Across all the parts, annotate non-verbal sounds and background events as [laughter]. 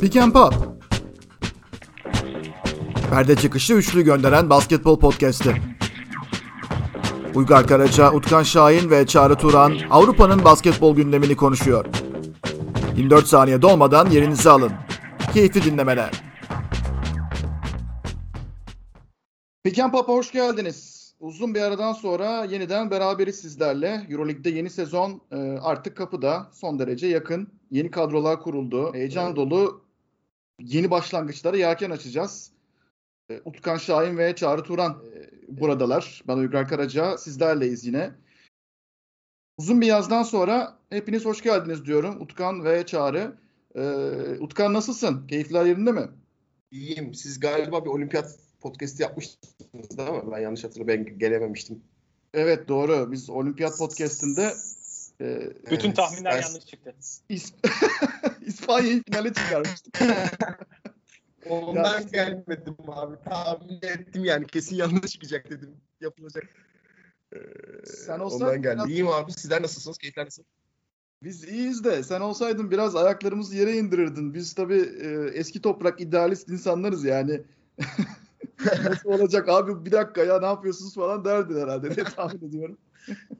Pick and Pop. Perde çıkışı üçlü gönderen basketbol podcast'i. Uygar Karaca, Utkan Şahin ve Çağrı Turan Avrupa'nın basketbol gündemini konuşuyor. 24 saniye dolmadan yerinizi alın. Keyifli dinlemeler. Pick and Pop'a hoş geldiniz. Uzun bir aradan sonra yeniden beraberiz sizlerle. Euroleague'de yeni sezon e, artık kapıda. Son derece yakın. Yeni kadrolar kuruldu. Heyecan dolu yeni başlangıçlara yelken açacağız. E, Utkan Şahin ve Çağrı Turan e, buradalar. Ben Uygar Karaca. Sizlerleyiz yine. Uzun bir yazdan sonra hepiniz hoş geldiniz diyorum. Utkan ve Çağrı. Utkan nasılsın? Keyifler yerinde mi? İyiyim. Siz galiba bir olimpiyat podcast'i yapmıştınız değil mi? Ben yanlış hatırlıyorum. Ben gelememiştim. Evet doğru. Biz olimpiyat podcast'inde e, bütün tahminler ben, yanlış çıktı. İs [laughs] İspanya'yı finale çıkarmıştık. [laughs] Ondan ya, gelmedim abi. Tahmin ettim yani kesin yanlış çıkacak dedim. Yapılacak. Ee, sen olsaydın ondan geldi. Biraz... İyiyim abi. Sizler nasılsınız? Keyifler nasıl? Biz iyiyiz de sen olsaydın biraz ayaklarımızı yere indirirdin. Biz tabii e, eski toprak idealist insanlarız yani. [laughs] Nasıl olacak abi bir dakika ya ne yapıyorsunuz falan derdin herhalde diye tahmin ediyorum.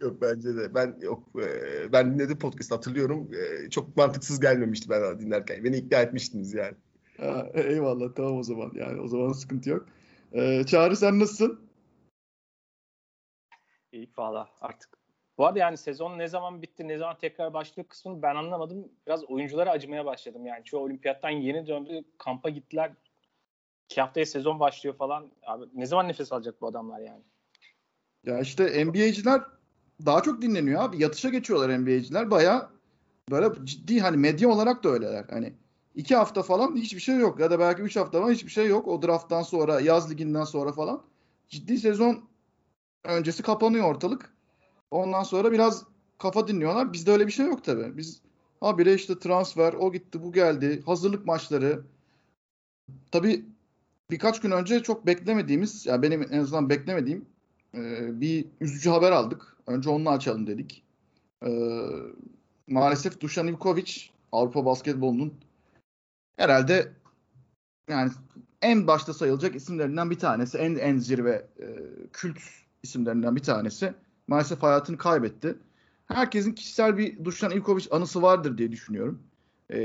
yok bence de. Ben yok e, ben dinledim podcast hatırlıyorum. E, çok mantıksız gelmemişti ben dinlerken. Beni ikna etmiştiniz yani. Ha, eyvallah tamam o zaman. Yani o zaman sıkıntı yok. Ee, Çağrı sen nasılsın? İyi valla artık. Bu arada yani sezon ne zaman bitti, ne zaman tekrar başlıyor kısmını ben anlamadım. Biraz oyunculara acımaya başladım. Yani çoğu olimpiyattan yeni döndü, kampa gittiler. İki haftaya sezon başlıyor falan. Abi ne zaman nefes alacak bu adamlar yani? Ya işte NBA'ciler daha çok dinleniyor abi. Yatışa geçiyorlar NBA'ciler. Baya böyle ciddi hani medya olarak da öyleler. Hani iki hafta falan hiçbir şey yok. Ya da belki üç hafta falan hiçbir şey yok. O drafttan sonra, yaz liginden sonra falan. Ciddi sezon öncesi kapanıyor ortalık. Ondan sonra biraz kafa dinliyorlar. Bizde öyle bir şey yok tabii. Biz habire işte transfer, o gitti, bu geldi, hazırlık maçları. Tabii birkaç gün önce çok beklemediğimiz, yani benim en azından beklemediğim e, bir üzücü haber aldık. Önce onunla açalım dedik. E, maalesef Dušan Ivković Avrupa basketbolunun herhalde yani en başta sayılacak isimlerinden bir tanesi. En en zirve e, kült isimlerinden bir tanesi. Maalesef hayatını kaybetti. Herkesin kişisel bir Dušan Ivković anısı vardır diye düşünüyorum. E,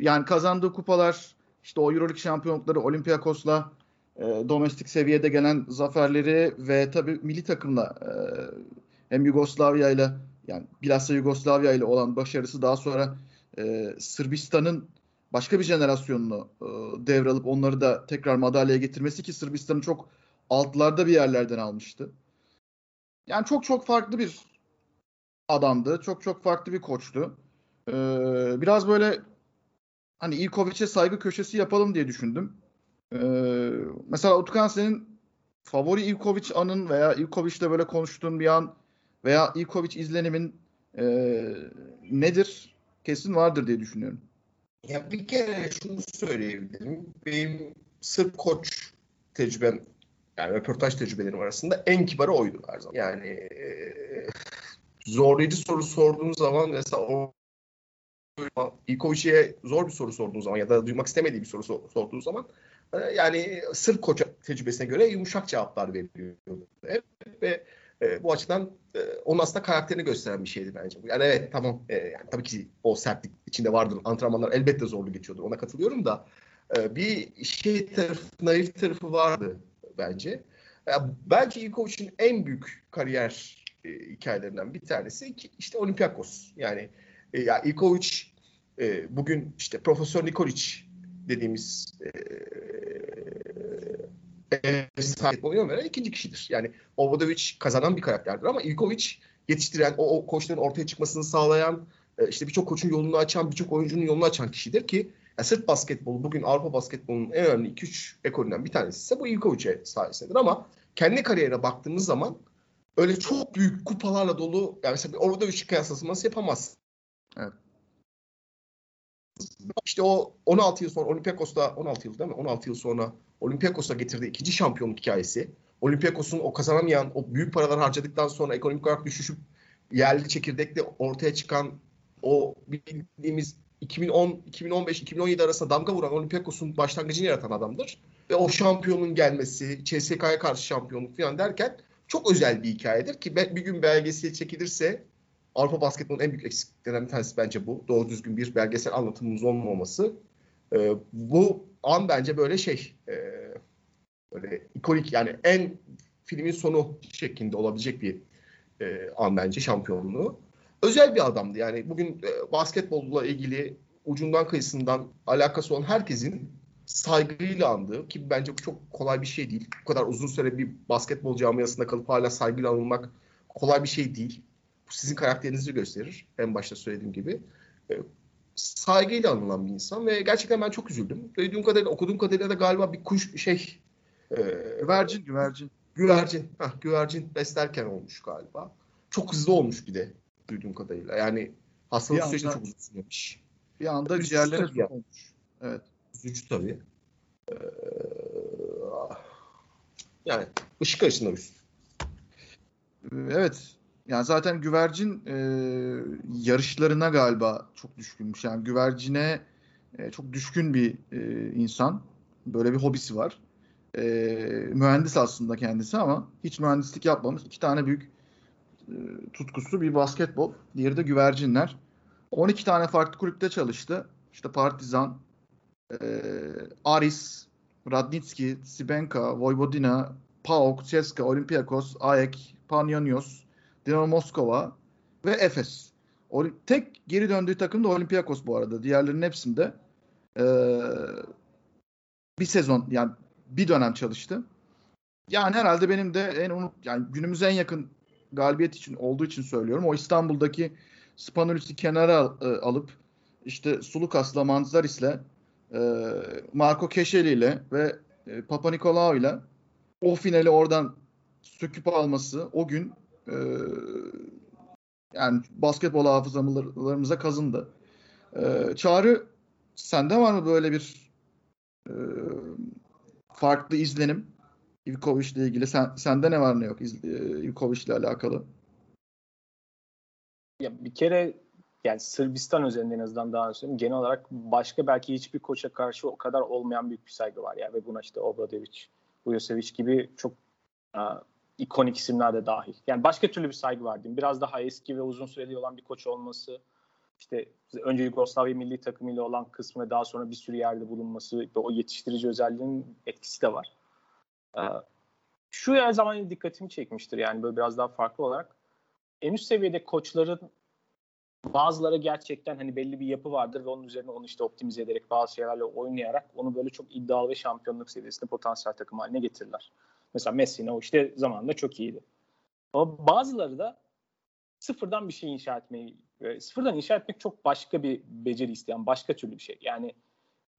yani kazandığı kupalar, işte o Euroleague şampiyonlukları Olympiakos'la e, domestik seviyede gelen zaferleri ve tabii milli takımla e, hem Yugoslavya ile yani bilhassa Yugoslavya ile olan başarısı daha sonra e, Sırbistan'ın başka bir jenerasyonunu e, devralıp onları da tekrar madalyaya getirmesi ki Sırbistan'ı çok altlarda bir yerlerden almıştı. Yani çok çok farklı bir adamdı. Çok çok farklı bir koçtu. Ee, biraz böyle hani İlkovic'e saygı köşesi yapalım diye düşündüm. Ee, mesela Utkan senin favori İlkovic anın veya İlkovic'le böyle konuştuğun bir an veya İlkovic izlenimin e, nedir? Kesin vardır diye düşünüyorum. Ya bir kere şunu söyleyebilirim. Benim Sırp koç tecrübem yani röportaj tecrübelerim arasında en kibarı oydu her zaman. Yani e, zorlayıcı soru sorduğum zaman mesela İlkovic'e zor bir soru sorduğun zaman ya da duymak istemediği bir soru sorduğu zaman e, yani sırf koç tecrübesine göre yumuşak cevaplar veriyor. Ve e, bu açıdan e, onun aslında karakterini gösteren bir şeydi bence. Yani evet tamam e, yani tabii ki o sertlik içinde vardır. Antrenmanlar elbette zorlu geçiyordur. Ona katılıyorum da e, bir şey tarafı, naif tarafı vardı bence. Ya, belki Ivkovic'in en büyük kariyer e, hikayelerinden bir tanesi ki işte Olympiakos. Yani e, ya Ivkovic e, bugün işte Profesör Nikolic dediğimiz e, oyun veren ikinci kişidir. Yani Obradovic kazanan bir karakterdir ama Ivkovic yetiştiren, o, o koçların ortaya çıkmasını sağlayan, e, işte birçok koçun yolunu açan, birçok oyuncunun yolunu açan kişidir ki yani sırf basketbolu bugün Avrupa basketbolunun en önemli 2-3 ekolünden bir tanesi ise bu Ivkovic'e sayesindedir ama kendi kariyerine baktığımız zaman öyle çok büyük kupalarla dolu yani mesela orada üç kıyaslaması yapamaz. Evet. İşte o 16 yıl sonra Olympiakos'ta 16 yıl değil mi? 16 yıl sonra Olympiakos'a getirdiği ikinci şampiyonluk hikayesi. Olympiakos'un o kazanamayan, o büyük paralar harcadıktan sonra ekonomik olarak düşüşüp yerli çekirdekle ortaya çıkan o bildiğimiz 2010 2015 2017 arasında damga vuran Olympiakos'un başlangıcını yaratan adamdır. Ve o şampiyonun gelmesi, CSK'ya karşı şampiyonluk falan derken çok özel bir hikayedir ki bir gün belgesel çekilirse Avrupa basketbolun en büyük eksikliklerinden bir tanesi bence bu. Doğru düzgün bir belgesel anlatımımız olmaması. Ee, bu an bence böyle şey e, böyle ikonik yani en filmin sonu şeklinde olabilecek bir e, an bence şampiyonluğu. Özel bir adamdı yani bugün e, basketbolla ilgili ucundan kıyısından alakası olan herkesin saygıyla andığı ki bence bu çok kolay bir şey değil. Bu kadar uzun süre bir basketbol camiasında kalıp hala saygıyla anılmak kolay bir şey değil. Sizin karakterinizi gösterir. En başta söylediğim gibi. E, saygıyla anılan bir insan ve gerçekten ben çok üzüldüm. Duyduğum kadarıyla, okuduğum kadarıyla da galiba bir kuş şey e, güvercin, güvercin. Güvercin. Heh, güvercin beslerken olmuş galiba. Çok hızlı olmuş bir de duyduğum kadarıyla. Yani hastalık süreci çok uzun sürmüş. Bir anda ciğerlere su olmuş. Evet. Üzücü tabii. Ee, yani ışık arasında bir Evet. Yani zaten güvercin e, yarışlarına galiba çok düşkünmüş. Yani güvercine e, çok düşkün bir e, insan. Böyle bir hobisi var. E, mühendis aslında kendisi ama hiç mühendislik yapmamış. İki tane büyük e, tutkusu bir basketbol. Diğeri de güvercinler. 12 tane farklı kulüpte çalıştı. İşte Partizan, e, Aris, Radnitski, Sibenka, Vojvodina, PAOK, CSKA, Olympiakos, AEK, Panionios, Dinamo Moskova ve Efes. Tek geri döndüğü takım da Olympiakos bu arada. Diğerlerinin hepsinde e, bir sezon yani bir dönem çalıştı. Yani herhalde benim de en unut yani günümüze en yakın galibiyet için olduğu için söylüyorum. O İstanbul'daki Spanulis'i kenara e, alıp işte Sulukas'la Manzaris'le e, Marco Keşeli ile ve e, Papa Nikolaou ile o finali oradan söküp alması o gün e, yani basketbol hafızalarımıza kazındı. E, Çağrı sende var mı böyle bir e, farklı izlenim Ivkovic ile ilgili? Sen, sende ne var ne yok Ivkovic ile alakalı? Ya bir kere yani Sırbistan özelinde en azından daha söyleyeyim. Genel olarak başka belki hiçbir koça karşı o kadar olmayan büyük bir saygı var. Yani ve buna işte Obradovic, Vujosevic gibi çok a, ikonik isimler de dahil. Yani başka türlü bir saygı var diyeyim. Biraz daha eski ve uzun süreli olan bir koç olması, işte önce Yugoslavya milli takımıyla olan kısmı ve daha sonra bir sürü yerde bulunması ve o yetiştirici özelliğinin etkisi de var. Ee, şu her zaman dikkatimi çekmiştir yani böyle biraz daha farklı olarak. En üst seviyede koçların bazıları gerçekten hani belli bir yapı vardır ve onun üzerine onu işte optimize ederek bazı şeylerle oynayarak onu böyle çok iddialı ve şampiyonluk seviyesinde potansiyel takım haline getirirler. Mesela Messi'ne o işte zamanında çok iyiydi. Ama bazıları da sıfırdan bir şey inşa etmeyi, sıfırdan inşa etmek çok başka bir beceri isteyen, başka türlü bir şey. Yani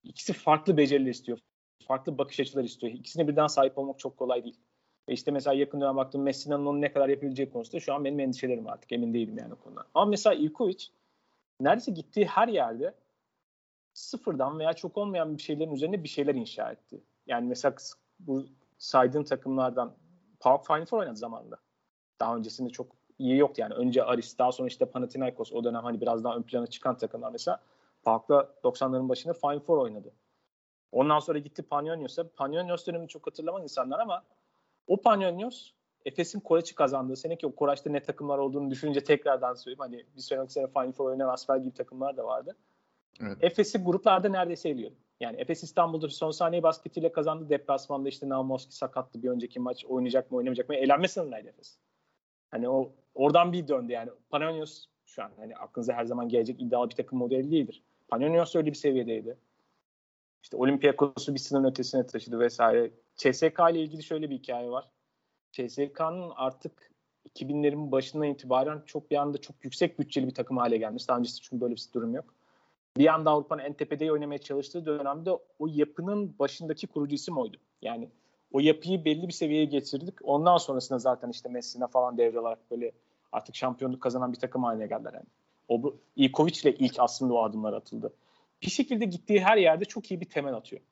ikisi farklı beceriler istiyor, farklı bakış açıları istiyor. İkisine birden sahip olmak çok kolay değil. Ve işte mesela yakın dönem baktım Messi'nin onu ne kadar yapabileceği konusunda şu an benim endişelerim artık. Emin değilim yani o konuda. Ama mesela Ivkovic neredeyse gittiği her yerde sıfırdan veya çok olmayan bir şeylerin üzerine bir şeyler inşa etti. Yani mesela bu saydığım takımlardan Power Final Four oynadı zamanında. Daha öncesinde çok iyi yoktu yani. Önce Aris, daha sonra işte Panathinaikos o dönem hani biraz daha ön plana çıkan takımlar mesela. Park'ta 90'ların başında Final Four oynadı. Ondan sonra gitti Panionios'a. Panionios dönemini çok hatırlamaz insanlar ama o Panionios Efes'in Koraç'ı kazandığı sene ki o Koraç'ta ne takımlar olduğunu düşününce tekrardan söyleyeyim. Hani bir sonraki sene Final Four oynayan Asfer gibi takımlar da vardı. Evet. Efes'i gruplarda neredeyse eliyordu. Yani Efes İstanbul'da son saniye basketiyle kazandı. Deplasmanda işte Naumoski sakattı bir önceki maç. Oynayacak mı oynamayacak mı? Elenme sınırındaydı Efes. Hani o oradan bir döndü yani. Panionios şu an hani aklınıza her zaman gelecek iddialı bir takım modeli değildir. Panionios öyle bir seviyedeydi. İşte Olympiakos'u bir sınırın ötesine taşıdı vesaire. CSK ile ilgili şöyle bir hikaye var. CSK'nın artık 2000'lerin başından itibaren çok bir anda çok yüksek bütçeli bir takım hale gelmiş. Daha öncesi çünkü böyle bir durum yok. Bir anda Avrupa'nın en tepede oynamaya çalıştığı dönemde o yapının başındaki kurucu isim oydu. Yani o yapıyı belli bir seviyeye getirdik. Ondan sonrasında zaten işte Messi'ne falan devralarak böyle artık şampiyonluk kazanan bir takım haline geldiler. Yani. O Ivkovic ile ilk aslında o adımlar atıldı. Bir şekilde gittiği her yerde çok iyi bir temel atıyor.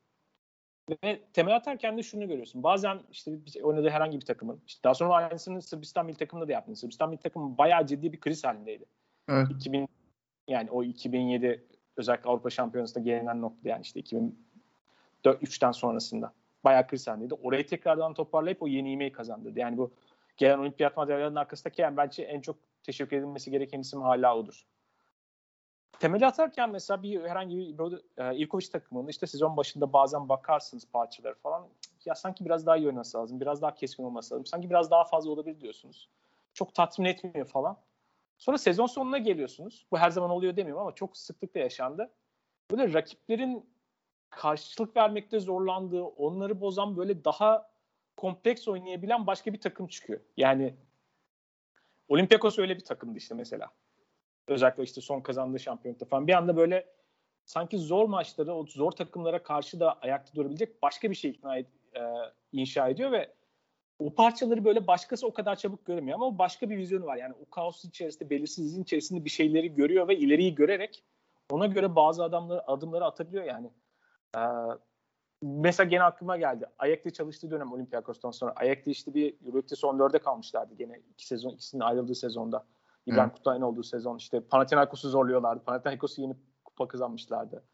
Ve temel atarken de şunu görüyorsun. Bazen işte oynadığı herhangi bir takımın, işte daha sonra aynısını Sırbistan milli takımında da yaptı. Sırbistan milli takımı bayağı ciddi bir kriz halindeydi. Evet. 2000 yani o 2007 özellikle Avrupa Şampiyonası'nda gelinen nokta yani işte 2003'ten sonrasında bayağı kriz halindeydi. Orayı tekrardan toparlayıp o yeni imeyi kazandırdı. Yani bu gelen olimpiyat madalyalarının arkasındaki yani bence en çok teşekkür edilmesi gereken isim hala odur. Temeli atarken mesela bir herhangi bir böyle, e, Ilkovic takımında işte sezon başında bazen bakarsınız parçaları falan. Ya sanki biraz daha iyi oynaması lazım. Biraz daha keskin olması lazım. Sanki biraz daha fazla olabilir diyorsunuz. Çok tatmin etmiyor falan. Sonra sezon sonuna geliyorsunuz. Bu her zaman oluyor demiyorum ama çok sıklıkla yaşandı. Böyle rakiplerin karşılık vermekte zorlandığı, onları bozan böyle daha kompleks oynayabilen başka bir takım çıkıyor. Yani Olympiakos öyle bir takımdı işte mesela. Özellikle işte son kazandığı şampiyonlukta falan. Bir anda böyle sanki zor maçları, o zor takımlara karşı da ayakta durabilecek başka bir şey ikna ed- e, inşa ediyor ve o parçaları böyle başkası o kadar çabuk göremiyor ama başka bir vizyonu var. Yani o kaos içerisinde, belirsizliğin içerisinde bir şeyleri görüyor ve ileriyi görerek ona göre bazı adamları adımları atabiliyor yani. Ee, mesela gene aklıma geldi. Ayak'ta çalıştığı dönem Olympiakos'tan sonra. Ayak'ta işte bir Euroleague'de son dörde kalmışlardı gene iki sezon ikisinin ayrıldığı sezonda. İbrahim evet. Kutlay'ın olduğu sezon. İşte Panathinaikos'u zorluyorlardı. Panathinaikos'u yenip kupa kazanmışlardı.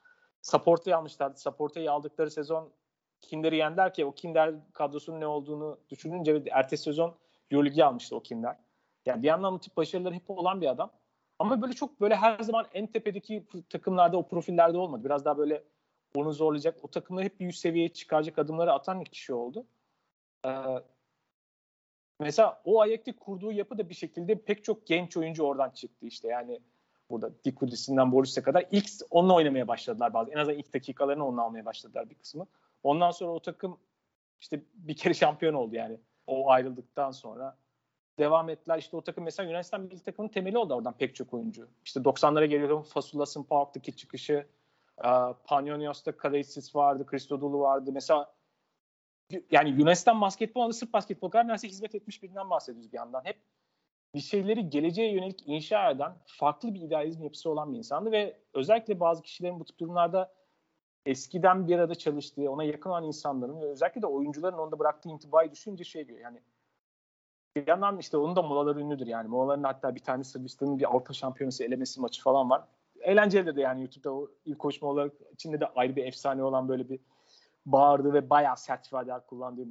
Saporta'yı almışlardı. Saporta'yı aldıkları sezon Kinder'i yendiler ki o Kinder kadrosunun ne olduğunu düşününce ertesi sezon Euroleague'i almıştı o Kinder. Yani bir yandan tip başarıları hep olan bir adam. Ama böyle çok böyle her zaman en tepedeki takımlarda o profillerde olmadı. Biraz daha böyle onu zorlayacak, o takımları hep bir üst seviyeye çıkaracak adımları atan bir kişi oldu. Ee, mesela o ayakta kurduğu yapı da bir şekilde pek çok genç oyuncu oradan çıktı işte. Yani burada Dikudisi'nden Boris'e kadar ilk onunla oynamaya başladılar bazı. En azından ilk dakikalarını onunla almaya başladılar bir kısmı. Ondan sonra o takım işte bir kere şampiyon oldu yani. O ayrıldıktan sonra devam ettiler. İşte o takım mesela Yunanistan milli takımının temeli oldu oradan pek çok oyuncu. İşte 90'lara geliyorum Fasulas'ın Park'taki çıkışı, Panionios'ta Kadaisis vardı, Christodoulou vardı. Mesela yani Yunanistan basketbol Sırp basketbol kadar neredeyse hizmet etmiş birinden bahsediyoruz bir yandan. Hep bir şeyleri geleceğe yönelik inşa eden farklı bir idealizm yapısı olan bir insandı ve özellikle bazı kişilerin bu tip durumlarda eskiden bir arada çalıştığı, ona yakın olan insanların ve özellikle de oyuncuların onda bıraktığı intibayı düşünce şey diyor yani bir yandan işte onun da molaları ünlüdür yani. Molaların hatta bir tane Sırbistan'ın bir Avrupa Şampiyonası elemesi maçı falan var. Eğlenceli de yani YouTube'da o ilk koşma olarak içinde de ayrı bir efsane olan böyle bir bağırdı ve bayağı sert ifadeler kullandığı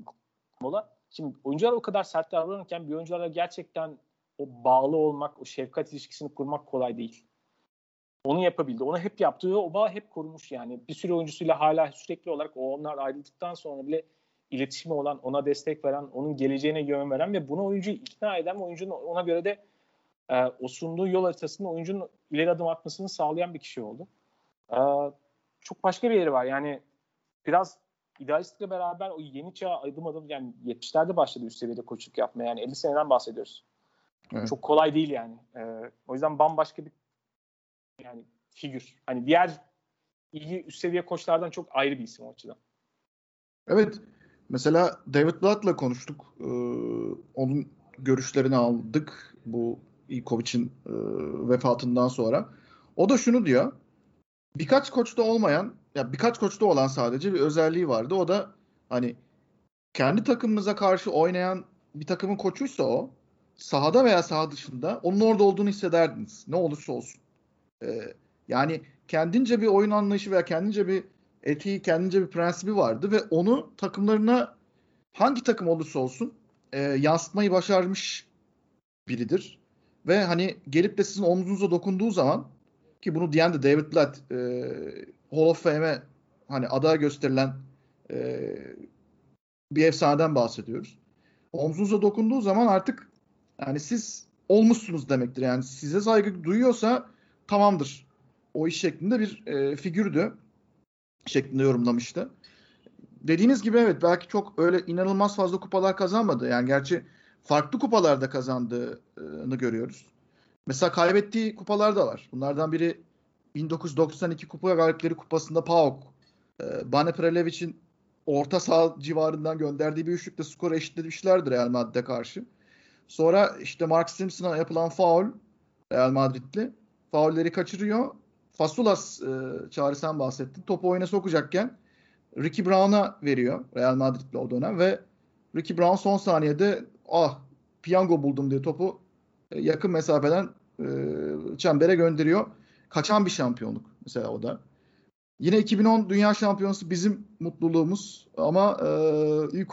mola. Şimdi oyuncular o kadar sert davranırken bir oyuncularla gerçekten o bağlı olmak, o şefkat ilişkisini kurmak kolay değil. Onu yapabildi. Onu hep yaptığı o bağ hep korumuş yani. Bir sürü oyuncusuyla hala sürekli olarak o onlar ayrıldıktan sonra bile iletişimi olan, ona destek veren, onun geleceğine yön veren ve bunu oyuncuyu ikna eden oyuncunun ona göre de e, o sunduğu yol haritasında oyuncunun ileri adım atmasını sağlayan bir kişi oldu. E, çok başka bir yeri var. Yani biraz idealistlikle beraber o yeni çağa adım adım yani 70'lerde başladı üst seviyede koçluk yapmaya. Yani 50 seneden bahsediyoruz. Evet. Çok kolay değil yani. E, o yüzden bambaşka bir yani figür. Hani diğer iyi üst seviye koçlardan çok ayrı bir isim o açıdan. Evet. Mesela David Blatt'la konuştuk. Ee, onun görüşlerini aldık bu Ivkovic'in e, vefatından sonra. O da şunu diyor. Birkaç koçta olmayan, ya birkaç koçta olan sadece bir özelliği vardı. O da hani kendi takımımıza karşı oynayan bir takımın koçuysa o sahada veya saha dışında onun orada olduğunu hissederdiniz. Ne olursa olsun. Ee, yani kendince bir oyun anlayışı veya kendince bir etiği, kendince bir prensibi vardı ve onu takımlarına hangi takım olursa olsun e, yansıtmayı başarmış biridir. Ve hani gelip de sizin omzunuza dokunduğu zaman ki bunu diyen de David Blatt e, Hall of Fame'e hani aday gösterilen e, bir efsaneden bahsediyoruz. Omzunuza dokunduğu zaman artık yani siz olmuşsunuz demektir. Yani size saygı duyuyorsa tamamdır. O iş şeklinde bir e, figürdü şeklinde yorumlamıştı. Dediğiniz gibi evet belki çok öyle inanılmaz fazla kupalar kazanmadı. Yani gerçi farklı kupalarda kazandığını görüyoruz. Mesela kaybettiği kupalar da var. Bunlardan biri 1992 Kupa Galipleri Kupası'nda PAOK. E, Bane Prelevic'in orta saha civarından gönderdiği bir üçlükle skoru eşitlemişlerdi Real Madrid'e karşı. Sonra işte Mark Simpson'a yapılan faul Real Madrid'li. Faulleri kaçırıyor. Fasulas e, Çağrı sen bahsettin. Topu oyuna sokacakken Ricky Brown'a veriyor Real Madrid'le o dönem ve Ricky Brown son saniyede ah piyango buldum diye topu e, yakın mesafeden e, çembere gönderiyor. Kaçan bir şampiyonluk mesela o da. Yine 2010 Dünya Şampiyonası bizim mutluluğumuz ama e,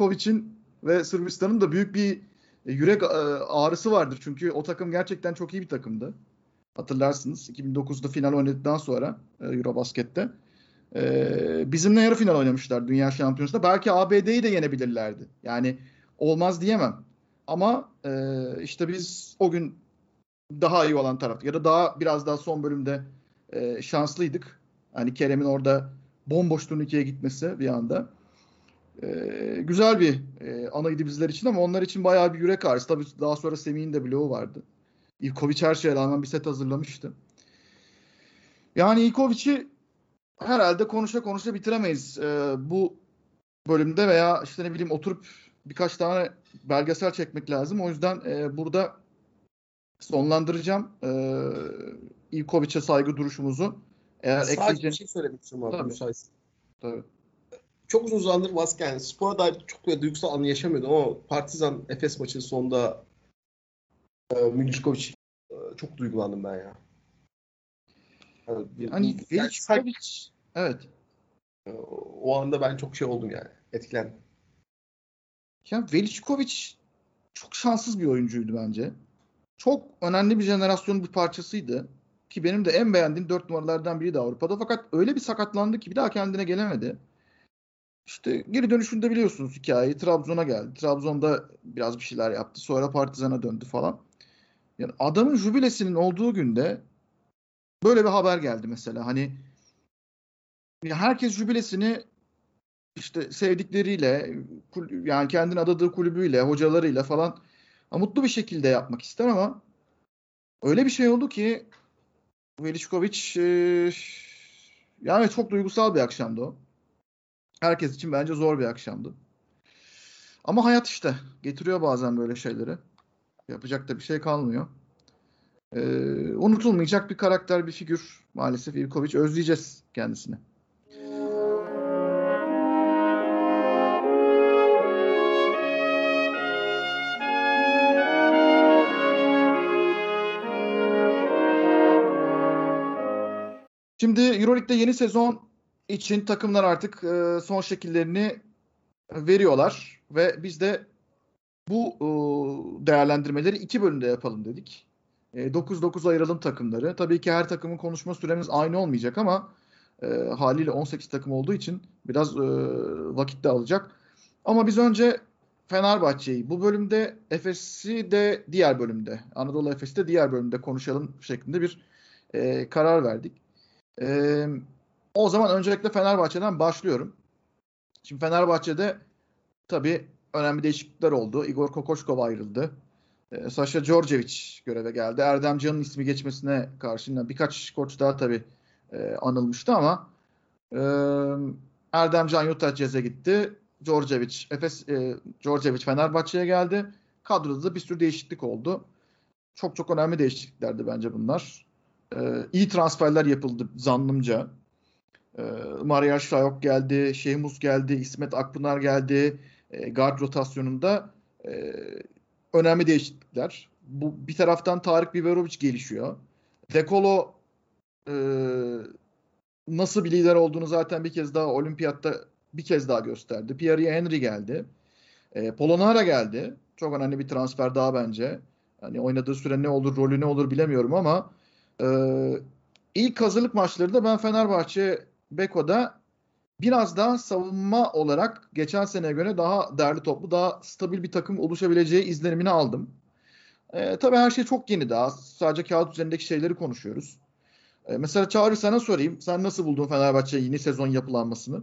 ve Sırbistan'ın da büyük bir yürek e, ağrısı vardır. Çünkü o takım gerçekten çok iyi bir takımdı. Hatırlarsınız 2009'da final oynadıktan sonra e, Eurobasket'te. E, bizimle yarı final oynamışlar Dünya Şampiyonası'nda. Belki ABD'yi de yenebilirlerdi. Yani olmaz diyemem. Ama e, işte biz o gün daha iyi olan taraf ya da daha biraz daha son bölümde şanslıydık. Hani Kerem'in orada bomboş turnikeye gitmesi bir anda. E, güzel bir e, anıydı bizler için ama onlar için bayağı bir yürek ağrısı. Tabii daha sonra Semih'in de bloğu vardı. Ivkovic her şeye rağmen bir set hazırlamıştı. Yani Ivkovic'i herhalde konuşa konuşa bitiremeyiz e, bu bölümde veya işte ne bileyim oturup birkaç tane belgesel çekmek lazım. O yüzden e, burada sonlandıracağım e, Ivkovic'e saygı duruşumuzu. Eğer Sadece ekleyeceğin... bir şey söylemek istiyorum abi müsaitsin. Tabii. Çok uzun zamandır Vasquez yani spora dair çok böyle duygusal anı yaşamıyordum ama Partizan Efes maçının sonunda e, Milikovic e, çok duygulandım ben ya. Yani, hani Veličkovic evet. E, o anda ben çok şey oldum yani. Etkilendim. Ya Veličkovic çok şanssız bir oyuncuydu bence. Çok önemli bir jenerasyonun bir parçasıydı. Ki benim de en beğendiğim dört numaralardan biriydi Avrupa'da. Fakat öyle bir sakatlandı ki bir daha kendine gelemedi. İşte geri dönüşünde biliyorsunuz hikayeyi. Trabzon'a geldi. Trabzon'da biraz bir şeyler yaptı. Sonra Partizan'a döndü falan. Yani adamın jübilesinin olduğu günde böyle bir haber geldi mesela. Hani herkes jübilesini işte sevdikleriyle yani kendini adadığı kulübüyle, hocalarıyla falan mutlu bir şekilde yapmak ister ama öyle bir şey oldu ki Veličković e, yani çok duygusal bir akşamdı o. Herkes için bence zor bir akşamdı. Ama hayat işte getiriyor bazen böyle şeyleri. Yapacak da bir şey kalmıyor. Ee, unutulmayacak bir karakter, bir figür maalesef Ivkovic. Özleyeceğiz kendisini. Şimdi Euroleague'de yeni sezon için takımlar artık e, son şekillerini veriyorlar ve biz de bu e, değerlendirmeleri iki bölümde yapalım dedik. 9-9 e, ayıralım takımları. Tabii ki her takımın konuşma süremiz aynı olmayacak ama e, haliyle 18 takım olduğu için biraz e, vakit de alacak. Ama biz önce Fenerbahçe'yi bu bölümde Efes'i de diğer bölümde Anadolu Efes'i de diğer bölümde konuşalım şeklinde bir e, karar verdik. E, o zaman öncelikle Fenerbahçe'den başlıyorum. Şimdi Fenerbahçe'de tabii önemli değişiklikler oldu. Igor Kokoşkov ayrıldı. E, Sasha Djordjevic göreve geldi. Erdem Can'ın ismi geçmesine karşın birkaç koç daha tabii e, anılmıştı ama e, Erdem Can Yurtacez'e gitti. Djordjevic, Efes, e, Djordjevic Fenerbahçe'ye geldi. Kadroda da bir sürü değişiklik oldu. Çok çok önemli değişikliklerdi bence bunlar. E, iyi transferler yapıldı zannımca. E, Maria Şayok geldi, Şehmus geldi, İsmet Akpınar geldi. E, guard rotasyonunda e, önemli değişiklikler. Bu bir taraftan Tarık Biberovic gelişiyor. Dekolo e, nasıl bir lider olduğunu zaten bir kez daha olimpiyatta bir kez daha gösterdi. Pierre Henry geldi. E, Polonara geldi. Çok önemli bir transfer daha bence. Hani oynadığı süre ne olur, rolü ne olur bilemiyorum ama e, ilk hazırlık maçlarında ben Fenerbahçe Beko'da biraz daha savunma olarak geçen seneye göre daha değerli toplu, daha stabil bir takım oluşabileceği izlenimini aldım. E, tabii her şey çok yeni daha. Sadece kağıt üzerindeki şeyleri konuşuyoruz. E, mesela Çağrı sana sorayım. Sen nasıl buldun Fenerbahçe yeni sezon yapılanmasını?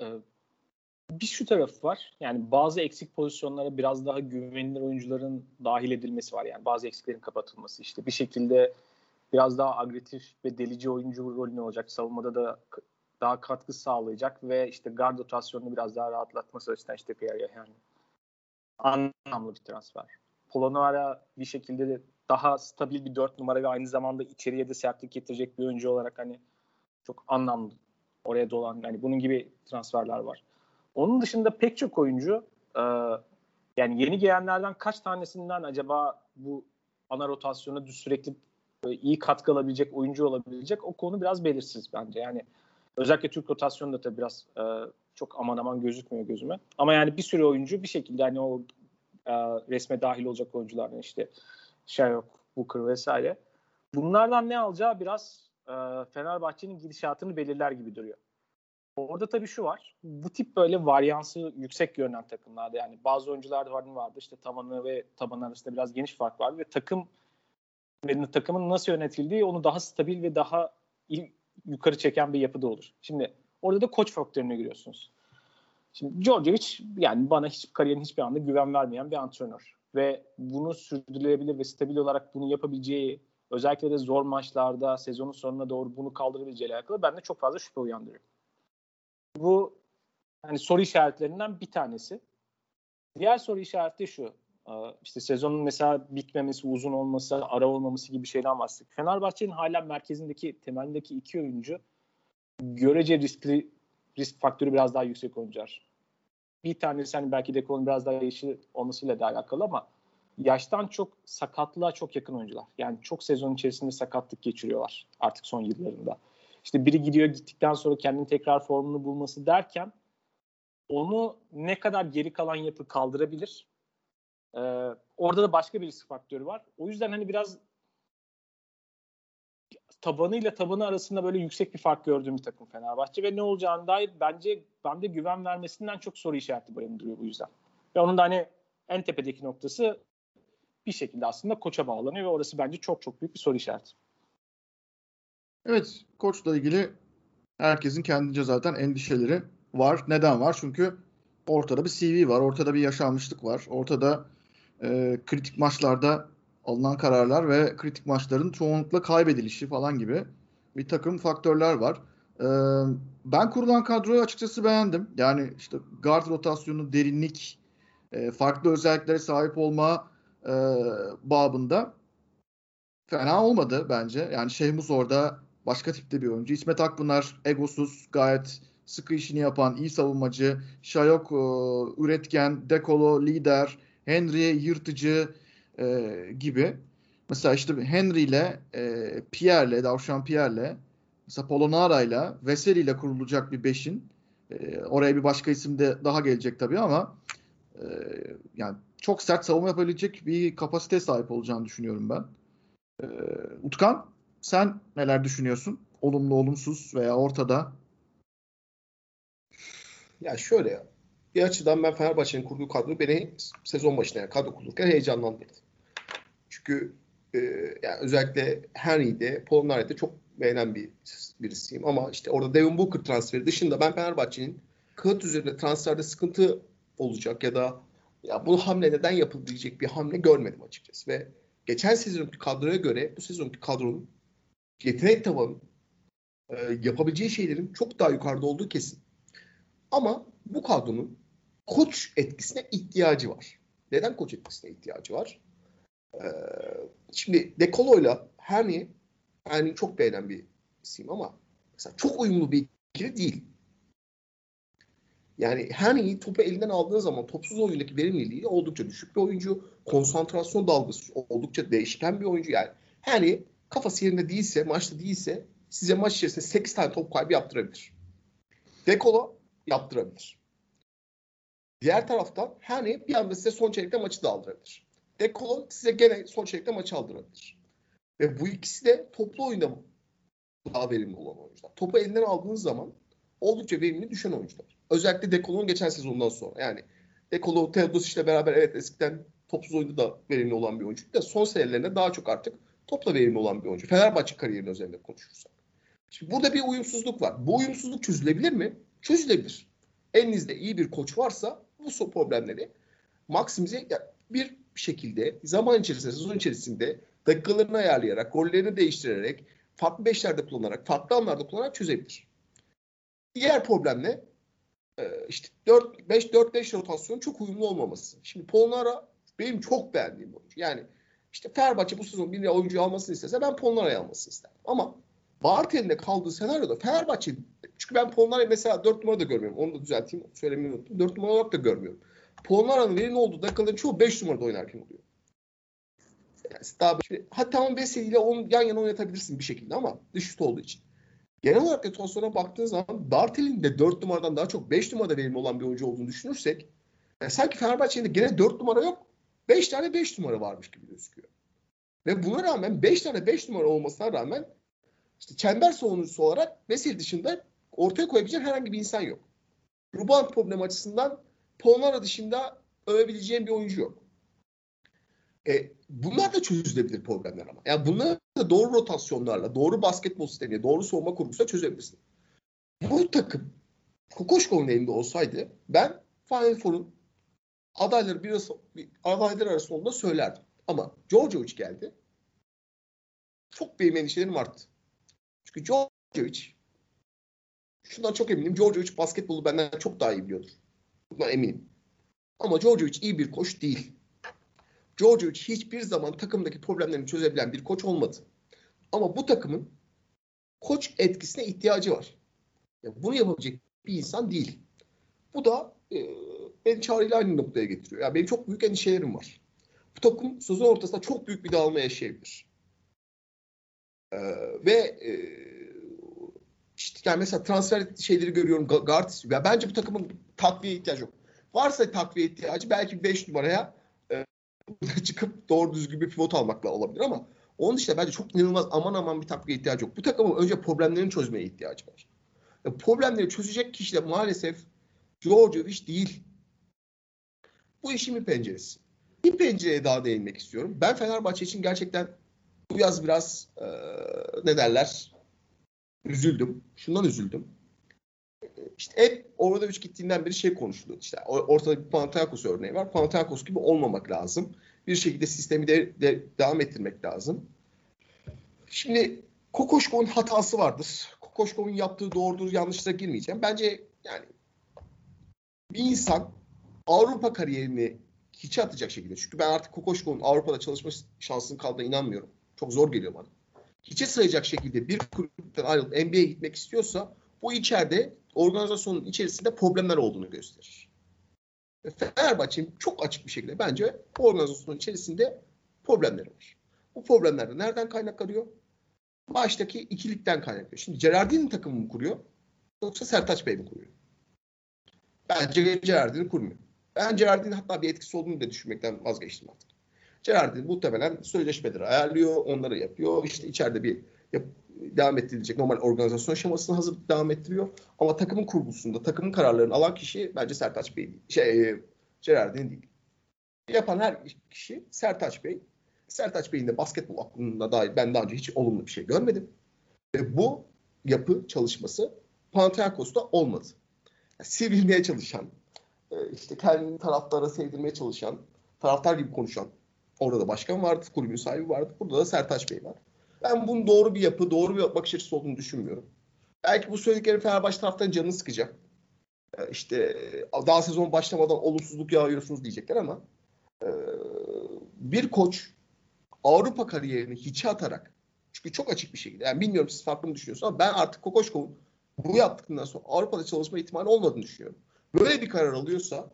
Ee, bir şu tarafı var. Yani bazı eksik pozisyonlara biraz daha güvenilir oyuncuların dahil edilmesi var. Yani bazı eksiklerin kapatılması işte. Bir şekilde biraz daha agresif ve delici oyuncu rolünü olacak. Savunmada da daha katkı sağlayacak ve işte guard rotasyonunu biraz daha rahatlatması açısından işte Pierre yani anlamlı bir transfer. Polonara bir şekilde de daha stabil bir dört numara ve aynı zamanda içeriye de sertlik getirecek bir oyuncu olarak hani çok anlamlı. Oraya dolan yani bunun gibi transferler var. Onun dışında pek çok oyuncu e, yani yeni gelenlerden kaç tanesinden acaba bu ana rotasyona sürekli iyi katkı alabilecek oyuncu olabilecek o konu biraz belirsiz bence. Yani özellikle Türk rotasyonu da tabii biraz e, çok aman aman gözükmüyor gözüme. Ama yani bir sürü oyuncu bir şekilde hani o e, resme dahil olacak oyunculardan işte Sherlock, Booker vesaire. Bunlardan ne alacağı biraz e, Fenerbahçe'nin gidişatını belirler gibi duruyor. Orada tabii şu var. Bu tip böyle varyansı yüksek görünen takımlarda yani bazı oyuncular vardı vardı işte tavanı ve taban arasında biraz geniş fark vardı ve takım ve takımın nasıl yönetildiği onu daha stabil ve daha yukarı çeken bir yapıda olur. Şimdi orada da koç faktörüne giriyorsunuz. Şimdi Djordjevic yani bana hiç kariyerin hiçbir anda güven vermeyen bir antrenör ve bunu sürdürülebilir ve stabil olarak bunu yapabileceği özellikle de zor maçlarda sezonun sonuna doğru bunu kaldırabileceği alakalı bende çok fazla şüphe uyandırıyor. Bu hani soru işaretlerinden bir tanesi. Diğer soru işareti şu. İşte sezonun mesela bitmemesi, uzun olması, ara olmaması gibi şeyden bahsettik. Fenerbahçe'nin hala merkezindeki, temeldeki iki oyuncu görece riskli risk faktörü biraz daha yüksek oyuncular. Bir tanesi hani belki de konu biraz daha yeşil olmasıyla da alakalı ama yaştan çok sakatlığa çok yakın oyuncular. Yani çok sezon içerisinde sakatlık geçiriyorlar artık son yıllarında. İşte biri gidiyor gittikten sonra kendini tekrar formunu bulması derken onu ne kadar geri kalan yapı kaldırabilir? Ee, orada da başka bir risk faktörü var. O yüzden hani biraz tabanıyla tabanı arasında böyle yüksek bir fark gördüğüm bir takım Fenerbahçe ve ne olacağını dair bence bende güven vermesinden çok soru işareti barındırıyor bu yüzden. Ve onun da hani en tepedeki noktası bir şekilde aslında koça bağlanıyor ve orası bence çok çok büyük bir soru işareti. Evet, koçla ilgili herkesin kendince zaten endişeleri var. Neden var? Çünkü ortada bir CV var, ortada bir yaşanmışlık var, ortada e, kritik maçlarda alınan kararlar ve kritik maçların çoğunlukla kaybedilişi falan gibi bir takım faktörler var. Ee, ben kurulan kadroyu açıkçası beğendim. Yani işte guard rotasyonu, derinlik, e, farklı özelliklere sahip olma e, babında fena olmadı bence. Yani Şehmus orada başka tipte bir oyuncu. İsmet Akpınar egosuz, gayet sıkı işini yapan, iyi savunmacı. Şayok e, üretken, dekolo, lider. Henry yırtıcı e, gibi. Mesela işte Henry ile e, Pierre'le, Davşan Pierre'le mesela Polonara Veseli ile kurulacak bir beşin e, oraya bir başka isim de daha gelecek tabii ama e, yani çok sert savunma yapabilecek bir kapasiteye sahip olacağını düşünüyorum ben. E, Utkan sen neler düşünüyorsun? Olumlu, olumsuz veya ortada? Ya şöyle. Bir açıdan ben Fenerbahçe'nin kurduğu kadro beni sezon başına yani kadro kurulurken heyecanlandırdı. Çünkü e, yani özellikle Henry'de, Polonar'da çok beğenen bir birisiyim. Ama işte orada Devin Booker transferi dışında ben Fenerbahçe'nin kağıt üzerinde transferde sıkıntı olacak ya da ya bu hamle neden yapılabilecek bir hamle görmedim açıkçası. Ve geçen sezonki kadroya göre bu sezonki kadronun yetenek tavanı e, yapabileceği şeylerin çok daha yukarıda olduğu kesin. Ama bu kadronun koç etkisine ihtiyacı var. Neden koç etkisine ihtiyacı var? Ee, şimdi Dekolo'yla Herni Herni çok beğenen bir isim ama mesela çok uyumlu bir ikili değil. Yani Herni'yi topu elinden aldığın zaman topsuz oyundaki verimliliği oldukça düşük bir oyuncu. Konsantrasyon dalgası oldukça değişken bir oyuncu. Yani Herni kafası yerinde değilse, maçta değilse size maç içerisinde 8 tane top kaybı yaptırabilir. Dekolo yaptırabilir. Diğer taraftan Henry bir anda size son çeyrekte maçı da aldırabilir. Dekolo size gene son çeyrekte maçı aldırabilir. Ve bu ikisi de toplu oyunda daha verimli olan oyuncular. Topu elinden aldığınız zaman oldukça verimli düşen oyuncular. Özellikle Dekolo'nun geçen sezondan sonra. Yani Dekolo, Teodos ile beraber evet eskiden topsuz oyunda da verimli olan bir oyuncu. Da son senelerinde daha çok artık topla verimli olan bir oyuncu. Fenerbahçe kariyerinin üzerinde konuşursak. Şimdi burada bir uyumsuzluk var. Bu uyumsuzluk çözülebilir mi? Çözülebilir. Elinizde iyi bir koç varsa bu problemleri maksimize bir şekilde zaman içerisinde, sezon içerisinde dakikalarını ayarlayarak, rollerini değiştirerek, farklı beşlerde kullanarak, farklı anlarda kullanarak çözebilir. Diğer problem ne? Ee, işte 4-5-4-5 rotasyon çok uyumlu olmaması. Şimdi Polnara benim çok beğendiğim oyuncu. Yani işte Fenerbahçe bu sezon bir oyuncu almasını istese ben Polnara'yı almasını isterim. Ama Bartel'inde kaldığı senaryoda Fenerbahçe çünkü ben Polonara mesela 4 numara da görmüyorum. Onu da düzelteyim. Söylemeyi unuttum. 4 numara olarak da görmüyorum. Polonara'nın verimli olduğu dakikaların çoğu 5 numarada oynarken oluyor. Yani daha şimdi, hatta tamam Veseli ile onu yan yana oynatabilirsin bir şekilde ama dış olduğu için. Genel olarak rotasyona baktığın zaman Bartel'in de 4 numaradan daha çok 5 numarada verimli olan bir oyuncu olduğunu düşünürsek yani sanki Fenerbahçe'nin gene 4 numara yok. 5 tane 5 numara varmış gibi gözüküyor. Ve buna rağmen 5 tane 5 numara olmasına rağmen işte çember savunucusu olarak Veseli dışında ortaya koyabilecek herhangi bir insan yok. Ruban problemi açısından Polonara dışında övebileceğim bir oyuncu yok. E, bunlar da çözülebilir problemler ama. Yani bunları da doğru rotasyonlarla, doğru basketbol sistemiyle, doğru soğuma kurgusuyla çözebilirsin. Bu takım Kokoşkov'un elinde olsaydı ben Final Four'un adayları bir adaylar arasında söylerdim. Ama Djordjevic geldi. Çok benim endişelerim arttı. Çünkü Djordjevic şundan çok eminim. Djordjevic basketbolu benden çok daha iyi biliyordur. Bundan eminim. Ama Djordjevic iyi bir koç değil. Djordjevic hiçbir zaman takımdaki problemlerini çözebilen bir koç olmadı. Ama bu takımın koç etkisine ihtiyacı var. Yani bunu yapabilecek bir insan değil. Bu da e, beni çağrıyla aynı noktaya getiriyor. Yani benim çok büyük endişelerim var. Bu takım sezon ortasında çok büyük bir dağılma yaşayabilir. Ee, ve e, işte yani mesela transfer şeyleri görüyorum. Guard ya bence bu takımın takviye ihtiyacı yok. Varsa takviye ihtiyacı belki 5 numaraya e, [laughs] çıkıp doğru düzgün bir pivot almakla olabilir ama onun dışında bence çok inanılmaz aman aman bir takviye ihtiyacı yok. Bu takımın önce problemlerini çözmeye ihtiyacı var. Yani problemleri çözecek kişi de maalesef Djordjevic değil. Bu işin bir penceresi. Bir pencereye daha değinmek istiyorum. Ben Fenerbahçe için gerçekten bu yaz biraz e, ne derler üzüldüm. Şundan üzüldüm. İşte hep Obradoviç gittiğinden beri şey konuşuluyor. İşte ortada bir Panathinaikos örneği var. Panathinaikos gibi olmamak lazım. Bir şekilde sistemi de, de devam ettirmek lazım. Şimdi Kokoşkov'un hatası vardır. Kokoşkov'un yaptığı doğrudur, yanlışlara girmeyeceğim. Bence yani bir insan Avrupa kariyerini hiçe atacak şekilde. Çünkü ben artık Kokoşkov'un Avrupa'da çalışma şansının kaldığına inanmıyorum. Çok zor geliyor bana. Hiçe sayacak şekilde bir kulüpten ayrılıp NBA'ye gitmek istiyorsa bu içeride organizasyonun içerisinde problemler olduğunu gösterir. Fenerbahçe'nin çok açık bir şekilde bence organizasyonun içerisinde problemleri var. Bu problemler de nereden kaynaklanıyor? Baştaki ikilikten kaynaklanıyor. Şimdi Gerardini takımı mı kuruyor? Yoksa Sertaç Bey mi kuruyor? Bence Gerardini kurmuyor. Ben Gerardini hatta bir etkisi olduğunu da düşünmekten vazgeçtim artık. Gerardin muhtemelen sözleşmeleri ayarlıyor, onları yapıyor. İşte içeride bir yap, devam ettirilecek normal organizasyon şemasını hazır devam ettiriyor. Ama takımın kurgusunda, takımın kararlarını alan kişi bence Sertaç Bey. Şey, e, Gerardin değil. Yapan her kişi Sertaç Bey. Sertaç Bey'in de basketbol aklında dair ben daha önce hiç olumlu bir şey görmedim. Ve bu yapı çalışması Panathinaikos'ta olmadı. Yani sivrilmeye çalışan, e, işte kendini taraftara sevdirmeye çalışan, taraftar gibi konuşan Orada da başkan vardı, kulübün sahibi vardı. Burada da Sertaç Bey var. Ben bunun doğru bir yapı, doğru bir bakış açısı olduğunu düşünmüyorum. Belki bu söyledikleri Fenerbahçe taraftan canını sıkacak. Ee, işte daha sezon başlamadan olumsuzluk yağıyorsunuz diyecekler ama e, bir koç Avrupa kariyerini hiçe atarak çünkü çok açık bir şekilde yani bilmiyorum siz farklı mı düşünüyorsunuz ama ben artık Kokoşkov'un bu yaptıktan sonra Avrupa'da çalışma ihtimali olmadığını düşünüyorum. Böyle bir karar alıyorsa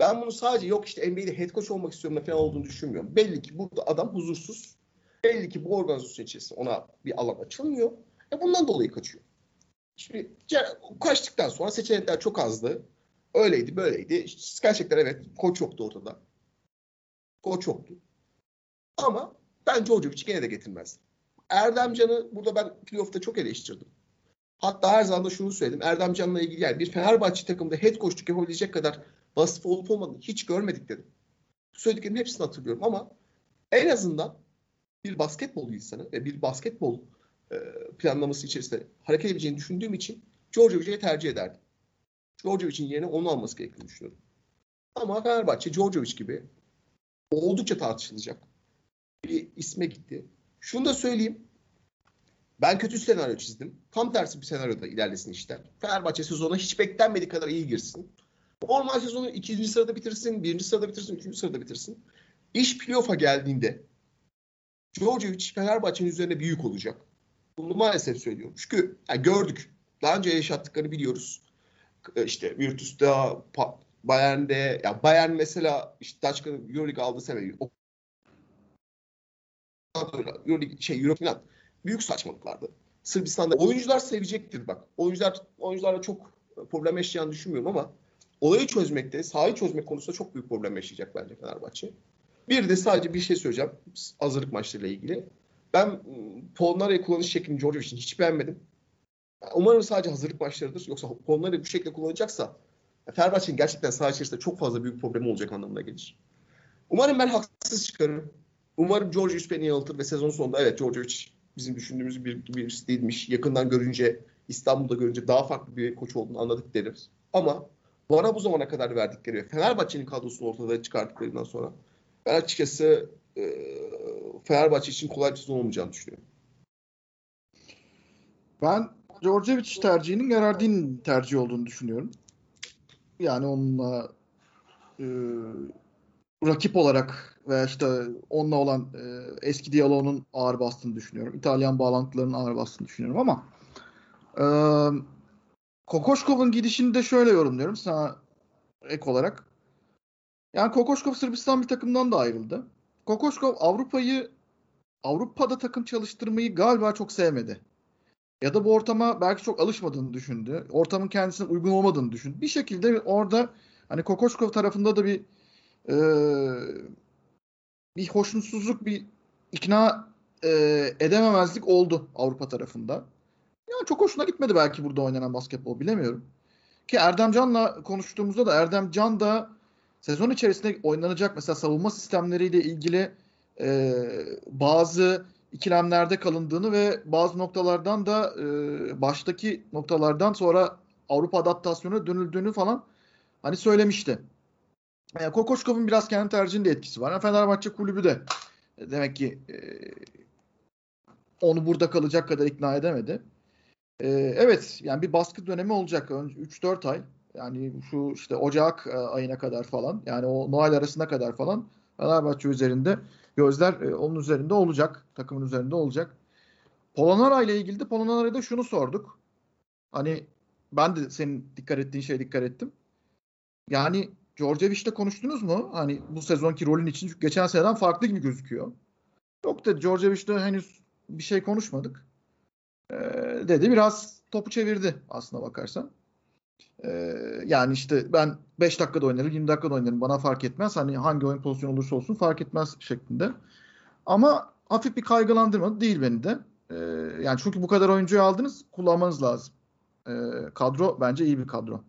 ben bunu sadece yok işte NBA'de head coach olmak istiyorum falan olduğunu düşünmüyorum. Belli ki burada adam huzursuz. Belli ki bu organizasyon içerisinde ona bir alan açılmıyor. E bundan dolayı kaçıyor. Şimdi kaçtıktan sonra seçenekler çok azdı. Öyleydi böyleydi. Gerçekten evet koç yoktu ortada. Koç yoktu. Ama ben Djordjevic'i gene de getirmezdim. Erdemcan'ı burada ben playoff'ta çok eleştirdim. Hatta her zaman da şunu söyledim. Erdemcan'la ilgili yani bir Fenerbahçe takımda head coachluk yapabilecek kadar vasıf olup olmadığını hiç görmedik dedim. Söylediklerimin hepsini hatırlıyorum ama en azından bir basketbol insanı ve bir basketbol e, planlaması içerisinde hareket edebileceğini düşündüğüm için Djordjevic'i tercih ederdim. Djordjevic'in yerine onu alması gerektiğini düşünüyorum. Ama Fenerbahçe Djordjevic gibi oldukça tartışılacak bir isme gitti. Şunu da söyleyeyim. Ben kötü senaryo çizdim. Tam tersi bir senaryoda ilerlesin işler. Fenerbahçe sezona hiç beklenmedik kadar iyi girsin. Normal sezonu ikinci sırada bitirsin, birinci sırada bitirsin, üçüncü sırada bitirsin. İş playoff'a geldiğinde Djordjevic Fenerbahçe'nin üzerine bir yük olacak. Bunu maalesef söylüyorum. Çünkü yani gördük. Daha önce yaşattıklarını biliyoruz. İşte Virtus'ta, Bayern'de, ya Bayern mesela işte Daçka Euroleague aldı sene o Euroleague şey Euro falan büyük saçmalıklardı. Sırbistan'da oyuncular sevecektir bak. Oyuncular oyuncularla çok problem yaşayacağını düşünmüyorum ama olayı çözmekte, sahayı çözmek konusunda çok büyük problem yaşayacak bence Fenerbahçe. Bir de sadece bir şey söyleyeceğim hazırlık maçlarıyla ilgili. Ben ıı, Polnara'yı kullanış şeklini George için hiç beğenmedim. Umarım sadece hazırlık maçlarıdır. Yoksa Polnara'yı bu şekilde kullanacaksa Fenerbahçe'nin gerçekten saha içerisinde çok fazla büyük problem olacak anlamına gelir. Umarım ben haksız çıkarım. Umarım George beni yanıltır ve sezon sonunda evet George bizim düşündüğümüz bir birisi değilmiş. Yakından görünce İstanbul'da görünce daha farklı bir koç olduğunu anladık deriz. Ama bana bu zamana kadar verdikleri ve Fenerbahçe'nin kadrosunu ortada çıkarttıklarından sonra ben açıkçası e, Fenerbahçe için kolay bir sezon olmayacağını düşünüyorum. Ben Djordjevic tercihinin Gerardin tercih olduğunu düşünüyorum. Yani onunla e, rakip olarak veya işte onunla olan e, eski diyaloğunun ağır bastığını düşünüyorum. İtalyan bağlantılarının ağır bastığını düşünüyorum ama e, Kokoşkov'un gidişini de şöyle yorumluyorum sana ek olarak. Yani Kokoşkov Sırbistan bir takımdan da ayrıldı. Kokoşkov Avrupa'yı Avrupa'da takım çalıştırmayı galiba çok sevmedi. Ya da bu ortama belki çok alışmadığını düşündü. Ortamın kendisine uygun olmadığını düşündü. Bir şekilde orada hani Kokoşkov tarafında da bir e, bir hoşnutsuzluk, bir ikna e, edememezlik oldu Avrupa tarafında. Yani çok hoşuna gitmedi belki burada oynanan basketbol bilemiyorum. Ki Erdem Can'la konuştuğumuzda da Erdem Can da sezon içerisinde oynanacak mesela savunma sistemleriyle ilgili e, bazı ikilemlerde kalındığını ve bazı noktalardan da e, baştaki noktalardan sonra Avrupa adaptasyonu dönüldüğünü falan hani söylemişti. Yani Kokoşkov'un biraz kendi tercihinde etkisi var. Yani Fenerbahçe kulübü de e, demek ki e, onu burada kalacak kadar ikna edemedi. E, evet yani bir baskı dönemi olacak. 3-4 ay. Yani şu işte Ocak e, ayına kadar falan. Yani o Noel arasına kadar falan Fenerbahçe üzerinde gözler e, onun üzerinde olacak. Takımın üzerinde olacak. Polonara ile ilgili de Polonara'da şunu sorduk. Hani ben de senin dikkat ettiğin şeye dikkat ettim. Yani Djordjevic'le konuştunuz mu? Hani bu sezonki rolün için geçen seneden farklı gibi gözüküyor. Yok dedi Djordjevic'le henüz bir şey konuşmadık. Ee, dedi biraz topu çevirdi aslına bakarsan. Ee, yani işte ben 5 dakikada oynarım, 20 dakikada oynarım bana fark etmez. Hani hangi oyun pozisyonu olursa olsun fark etmez şeklinde. Ama hafif bir kaygılandırmadı değil beni de. Ee, yani çünkü bu kadar oyuncuyu aldınız kullanmanız lazım. Ee, kadro bence iyi bir kadro.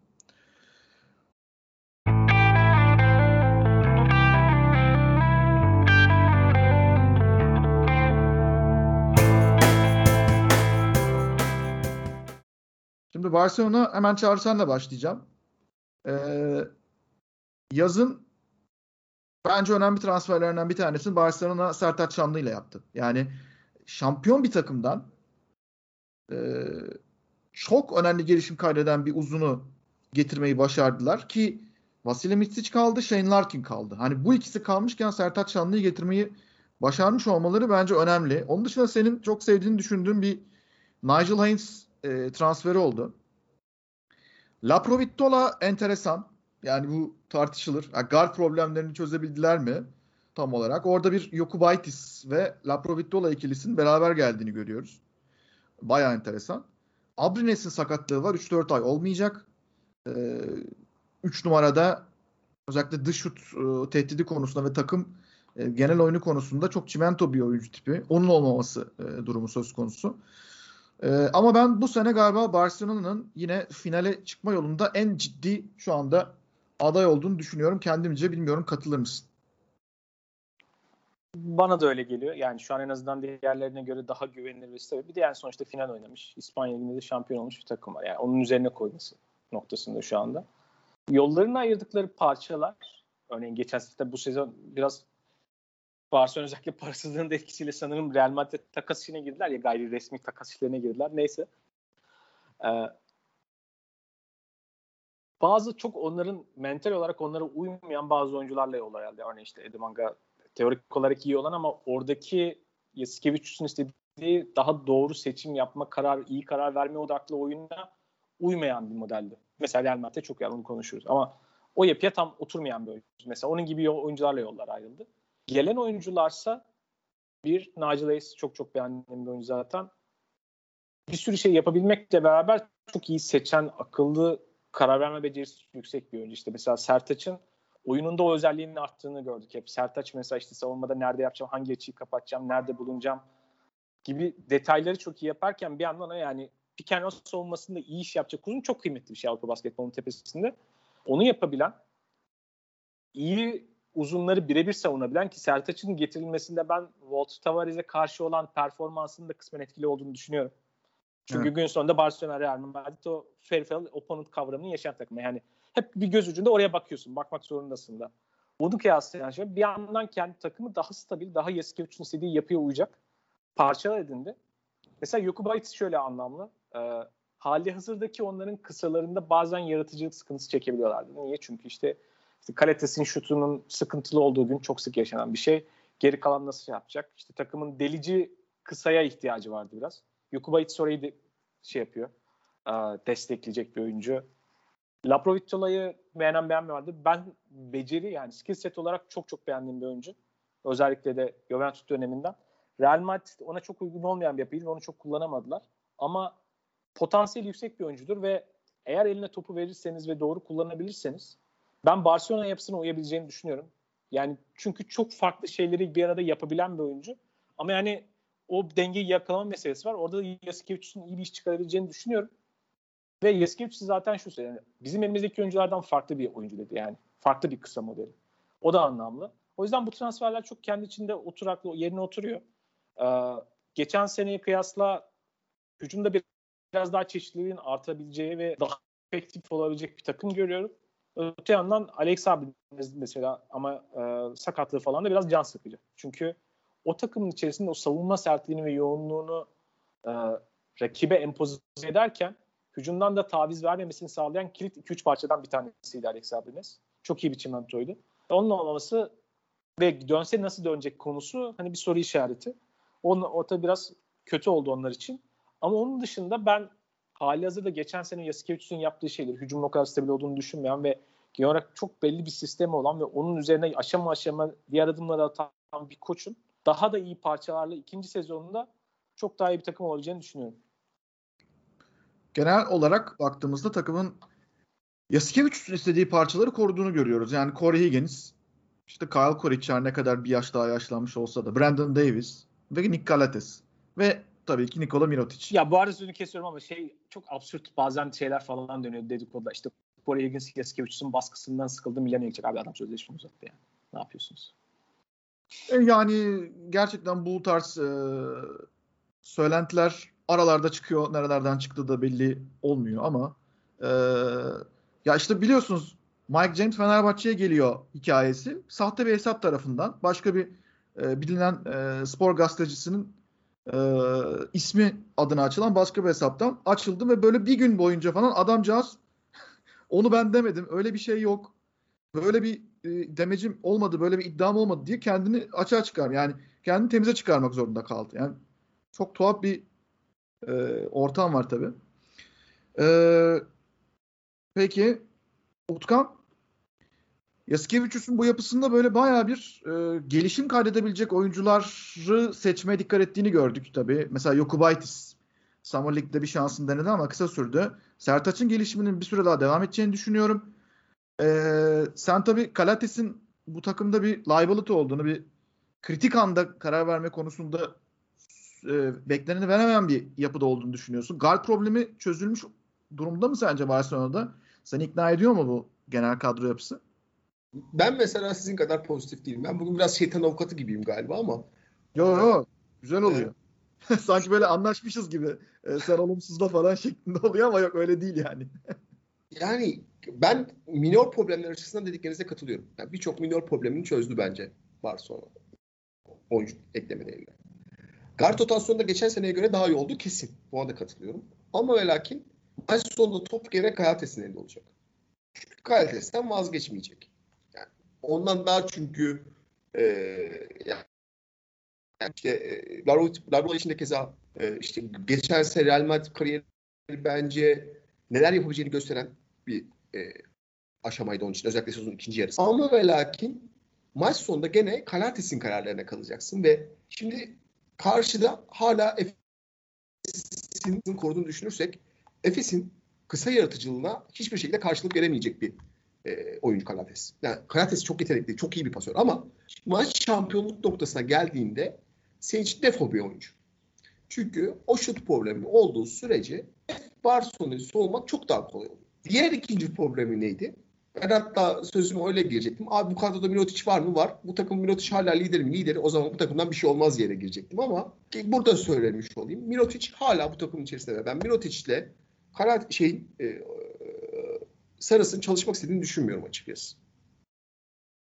Şimdi Barcelona hemen çağırsanla başlayacağım. Ee, yazın bence önemli transferlerinden bir tanesini Barcelona Sertaç Şanlı ile yaptı. Yani şampiyon bir takımdan e, çok önemli gelişim kaydeden bir uzunu getirmeyi başardılar ki Vasile Mitsic kaldı, Shane Larkin kaldı. Hani bu ikisi kalmışken Sertaç Şanlı'yı getirmeyi başarmış olmaları bence önemli. Onun dışında senin çok sevdiğini düşündüğüm bir Nigel Haynes e, transferi oldu. La Provittola enteresan. Yani bu tartışılır. Yani guard problemlerini çözebildiler mi? Tam olarak. Orada bir Yokubaitis ve La Provittola ikilisinin beraber geldiğini görüyoruz. Baya enteresan. Abrines'in sakatlığı var. 3-4 ay olmayacak. 3 ee, numarada özellikle dış şut e, tehdidi konusunda ve takım e, genel oyunu konusunda çok çimento bir oyuncu tipi. Onun olmaması e, durumu söz konusu. Ee, ama ben bu sene galiba Barcelona'nın yine finale çıkma yolunda en ciddi şu anda aday olduğunu düşünüyorum. Kendimce bilmiyorum katılır mısın? Bana da öyle geliyor. Yani şu an en azından diğerlerine göre daha güvenilir ve stabil. Bir de yani sonuçta final oynamış. İspanya Ligi'nde de şampiyon olmuş bir takım var. Yani onun üzerine koyması noktasında şu anda. Yollarını ayırdıkları parçalar örneğin geçen sene bu sezon biraz Barcelona özellikle parasızlığın etkisiyle sanırım Real Madrid takas işine girdiler ya gayri resmi takas işlerine girdiler. Neyse. Ee, bazı çok onların mental olarak onlara uymayan bazı oyuncularla yol ayrıldı. Örneğin işte Edimanga teorik olarak iyi olan ama oradaki Yasikevicius'un istediği daha doğru seçim yapma, karar, iyi karar verme odaklı oyuna uymayan bir modeldi. Mesela Real Madrid'de çok yani konuşuyoruz ama o yapıya tam oturmayan bir oyuncu. Mesela onun gibi oyuncularla yollar ayrıldı. Gelen oyuncularsa bir Nigel Hayes çok çok beğendiğim bir oyuncu zaten. Bir sürü şey yapabilmekle beraber çok iyi seçen, akıllı karar verme becerisi yüksek bir oyuncu. İşte mesela Sertaç'ın oyununda o özelliğinin arttığını gördük hep. Sertaç mesela işte savunmada nerede yapacağım, hangi açıyı kapatacağım, nerede bulunacağım gibi detayları çok iyi yaparken bir yandan yani pick and savunmasında iyi iş yapacak uzun çok kıymetli bir şey Avrupa basketbolunun tepesinde. Onu yapabilen, iyi uzunları birebir savunabilen ki Sertaç'ın getirilmesinde ben Walt Tavares'e karşı olan performansının da kısmen etkili olduğunu düşünüyorum. Çünkü evet. gün sonunda Barcelona Real Madrid o fair fail opponent kavramını yaşayan takım. Yani hep bir göz ucunda oraya bakıyorsun. Bakmak zorundasın da. Bunu kıyaslayan şey bir yandan kendi takımı daha stabil, daha Yasikevicius'un istediği yapıya uyacak parçalar edindi. Mesela Yokubaitis şöyle anlamlı. E, hali hazırdaki onların kısalarında bazen yaratıcılık sıkıntısı çekebiliyorlardı. Niye? Çünkü işte, işte Kaletes'in şutunun sıkıntılı olduğu gün çok sık yaşanan bir şey. Geri kalan nasıl yapacak? İşte takımın delici kısaya ihtiyacı vardı biraz. Yokubaitis orayı de, şey yapıyor. E, destekleyecek bir oyuncu. Laprovitola'yı beğenen vardı. Ben beceri yani skill set olarak çok çok beğendiğim bir oyuncu. Özellikle de Juventus döneminden. Real Madrid ona çok uygun olmayan bir yapıydı ve onu çok kullanamadılar. Ama potansiyel yüksek bir oyuncudur ve eğer eline topu verirseniz ve doğru kullanabilirseniz ben Barcelona yapısına uyabileceğini düşünüyorum. Yani çünkü çok farklı şeyleri bir arada yapabilen bir oyuncu. Ama yani o dengeyi yakalama meselesi var. Orada da Yasikevicius'un iyi bir iş çıkarabileceğini düşünüyorum. Ve Yasikevicius zaten şu söyledi. Yani bizim elimizdeki oyunculardan farklı bir oyuncu dedi yani. Farklı bir kısa modeli. O da anlamlı. O yüzden bu transferler çok kendi içinde oturaklı yerine oturuyor. Ee, geçen seneye kıyasla hücumda biraz daha çeşitliliğin artabileceği ve daha efektif olabilecek bir takım görüyorum. Öte yandan Alex abi mesela ama e, sakatlığı falan da biraz can sıkıcı. Çünkü o takımın içerisinde o savunma sertliğini ve yoğunluğunu e, rakibe empoze ederken hücumdan da taviz vermemesini sağlayan kilit 2-3 parçadan bir tanesiydi Alex abimiz. Çok iyi bir çimentoydu. Onun olmaması ve dönse nasıl dönecek konusu hani bir soru işareti. Onun, o tabii biraz kötü oldu onlar için. Ama onun dışında ben hali hazırda geçen sene Yasikevicius'un yaptığı şeyleri, hücumun o kadar stabil olduğunu düşünmeyen ve genel olarak çok belli bir sistemi olan ve onun üzerine aşama aşama diğer adımları atan bir koçun daha da iyi parçalarla ikinci sezonunda çok daha iyi bir takım olacağını düşünüyorum. Genel olarak baktığımızda takımın Yasikevicius'un istediği parçaları koruduğunu görüyoruz. Yani Corey Higgins, işte Kyle Korich ne kadar bir yaş daha yaşlanmış olsa da Brandon Davis, ve Nick Galates. Tabii ki Nikola Mirotic. Ya bu arada sözünü kesiyorum ama şey çok absürt bazen şeyler falan dönüyor dedikoduda. İşte Corey Higgins Yaskevicius'un baskısından sıkıldı Milan'a gidecek. Abi adam sözleşme uzattı yani. Ne yapıyorsunuz? E, yani gerçekten bu tarz e, söylentiler aralarda çıkıyor. Nerelerden çıktığı da belli olmuyor ama e, ya işte biliyorsunuz Mike James Fenerbahçe'ye geliyor hikayesi. Sahte bir hesap tarafından başka bir e, bilinen e, spor gazetecisinin e, ismi adına açılan başka bir hesaptan açıldı ve böyle bir gün boyunca falan adamcağız [laughs] onu ben demedim. Öyle bir şey yok. Böyle bir e, demecim olmadı böyle bir iddiam olmadı diye kendini açığa çıkar yani kendini temize çıkarmak zorunda kaldı. Yani çok tuhaf bir e, ortam var tabi. E, peki Utkan Yaskevicius'un bu yapısında böyle bayağı bir e, gelişim kaydedebilecek oyuncuları seçmeye dikkat ettiğini gördük tabii. Mesela Yokubaitis Summer League'de bir şansını denedi ama kısa sürdü. Sertaç'ın gelişiminin bir süre daha devam edeceğini düşünüyorum. E, sen tabii Kalates'in bu takımda bir liability olduğunu, bir kritik anda karar verme konusunda e, bekleneni veremeyen bir yapıda olduğunu düşünüyorsun. Guard problemi çözülmüş durumda mı sence Barcelona'da? Seni ikna ediyor mu bu genel kadro yapısı? Ben mesela sizin kadar pozitif değilim. Ben bugün biraz şeytan avukatı gibiyim galiba ama. Yo yo güzel oluyor. [laughs] Sanki böyle anlaşmışız gibi. Ee, sen olumsuzda falan şeklinde oluyor ama yok öyle değil yani. [laughs] yani ben minor problemler açısından dediklerinize katılıyorum. Yani Birçok minor problemini çözdü bence Barcelona. Oyuncu eklemeleriyle. Guard rotasyonunda geçen seneye göre daha iyi oldu kesin. Buna da katılıyorum. Ama ve lakin maç sonunda top gene Kayates'in elinde olacak. Çünkü Kayates'ten vazgeçmeyecek. Ondan daha çünkü e, yani işte e, Larvola için de keza e, işte geçen sene Real Madrid kariyeri bence neler yapabileceğini gösteren bir e, aşamaydı onun için. Özellikle sezonun ikinci yarısı. Ama ve lakin maç sonunda gene Kalates'in kararlarına kalacaksın ve şimdi karşıda hala Efes'in koruduğunu düşünürsek Efes'in kısa yaratıcılığına hiçbir şekilde karşılık veremeyecek bir e, oyuncu Kalates. Yani Kalates çok yetenekli, çok iyi bir pasör ama maç şampiyonluk noktasına geldiğinde senin için defol bir oyuncu. Çünkü o şut problemi olduğu sürece Barcelona'yı soğumak çok daha kolay oluyor. Diğer ikinci problemi neydi? Ben hatta sözüme öyle girecektim. Abi bu kadroda Mirotic var mı? Var. Bu takım Mirotic hala liderim lideri. O zaman bu takımdan bir şey olmaz yere girecektim ama burada söylemiş olayım. Mirotic hala bu takımın içerisinde. Ben Mirotic'le Karat şeyin e, Saras'ın çalışmak istediğini düşünmüyorum açıkçası.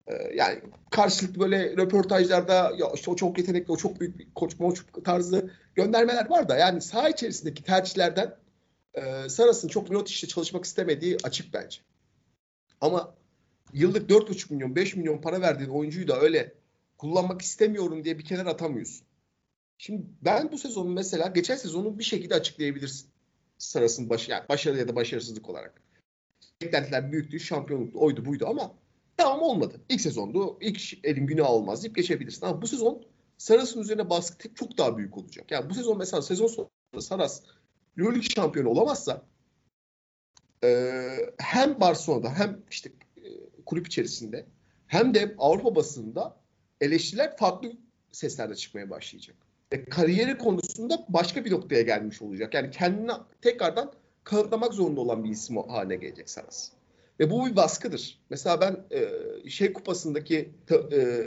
E, yani karşılıklı böyle röportajlarda ya işte o çok yetenekli, o çok büyük bir koç moç tarzı göndermeler var da yani saha içerisindeki tercihlerden e, Saras'ın çok Mirotic'le çalışmak istemediği açık bence. Ama yıllık 4,5 milyon 5 milyon para verdiğin oyuncuyu da öyle kullanmak istemiyorum diye bir kenara atamıyorsun. Şimdi ben bu sezonu mesela geçen sezonu bir şekilde açıklayabilirsin. Sırasının başı, yani başarı ya da başarısızlık olarak. Beklentiler büyüktü, şampiyonluktu, oydu buydu ama tamam olmadı. İlk sezondu, ilk elin günah olmaz deyip geçebilirsin. Ama bu sezon Saras'ın üzerine baskı çok daha büyük olacak. Yani bu sezon mesela sezon sonunda Saras Euroleague şampiyonu olamazsa e, hem Barcelona'da hem işte e, kulüp içerisinde hem de Avrupa basında eleştiriler farklı seslerde çıkmaya başlayacak. E, kariyeri konusunda başka bir noktaya gelmiş olacak. Yani kendini tekrardan kanıtlamak zorunda olan bir isim haline gelecek Saras. Ve bu bir baskıdır. Mesela ben e, şey kupasındaki e,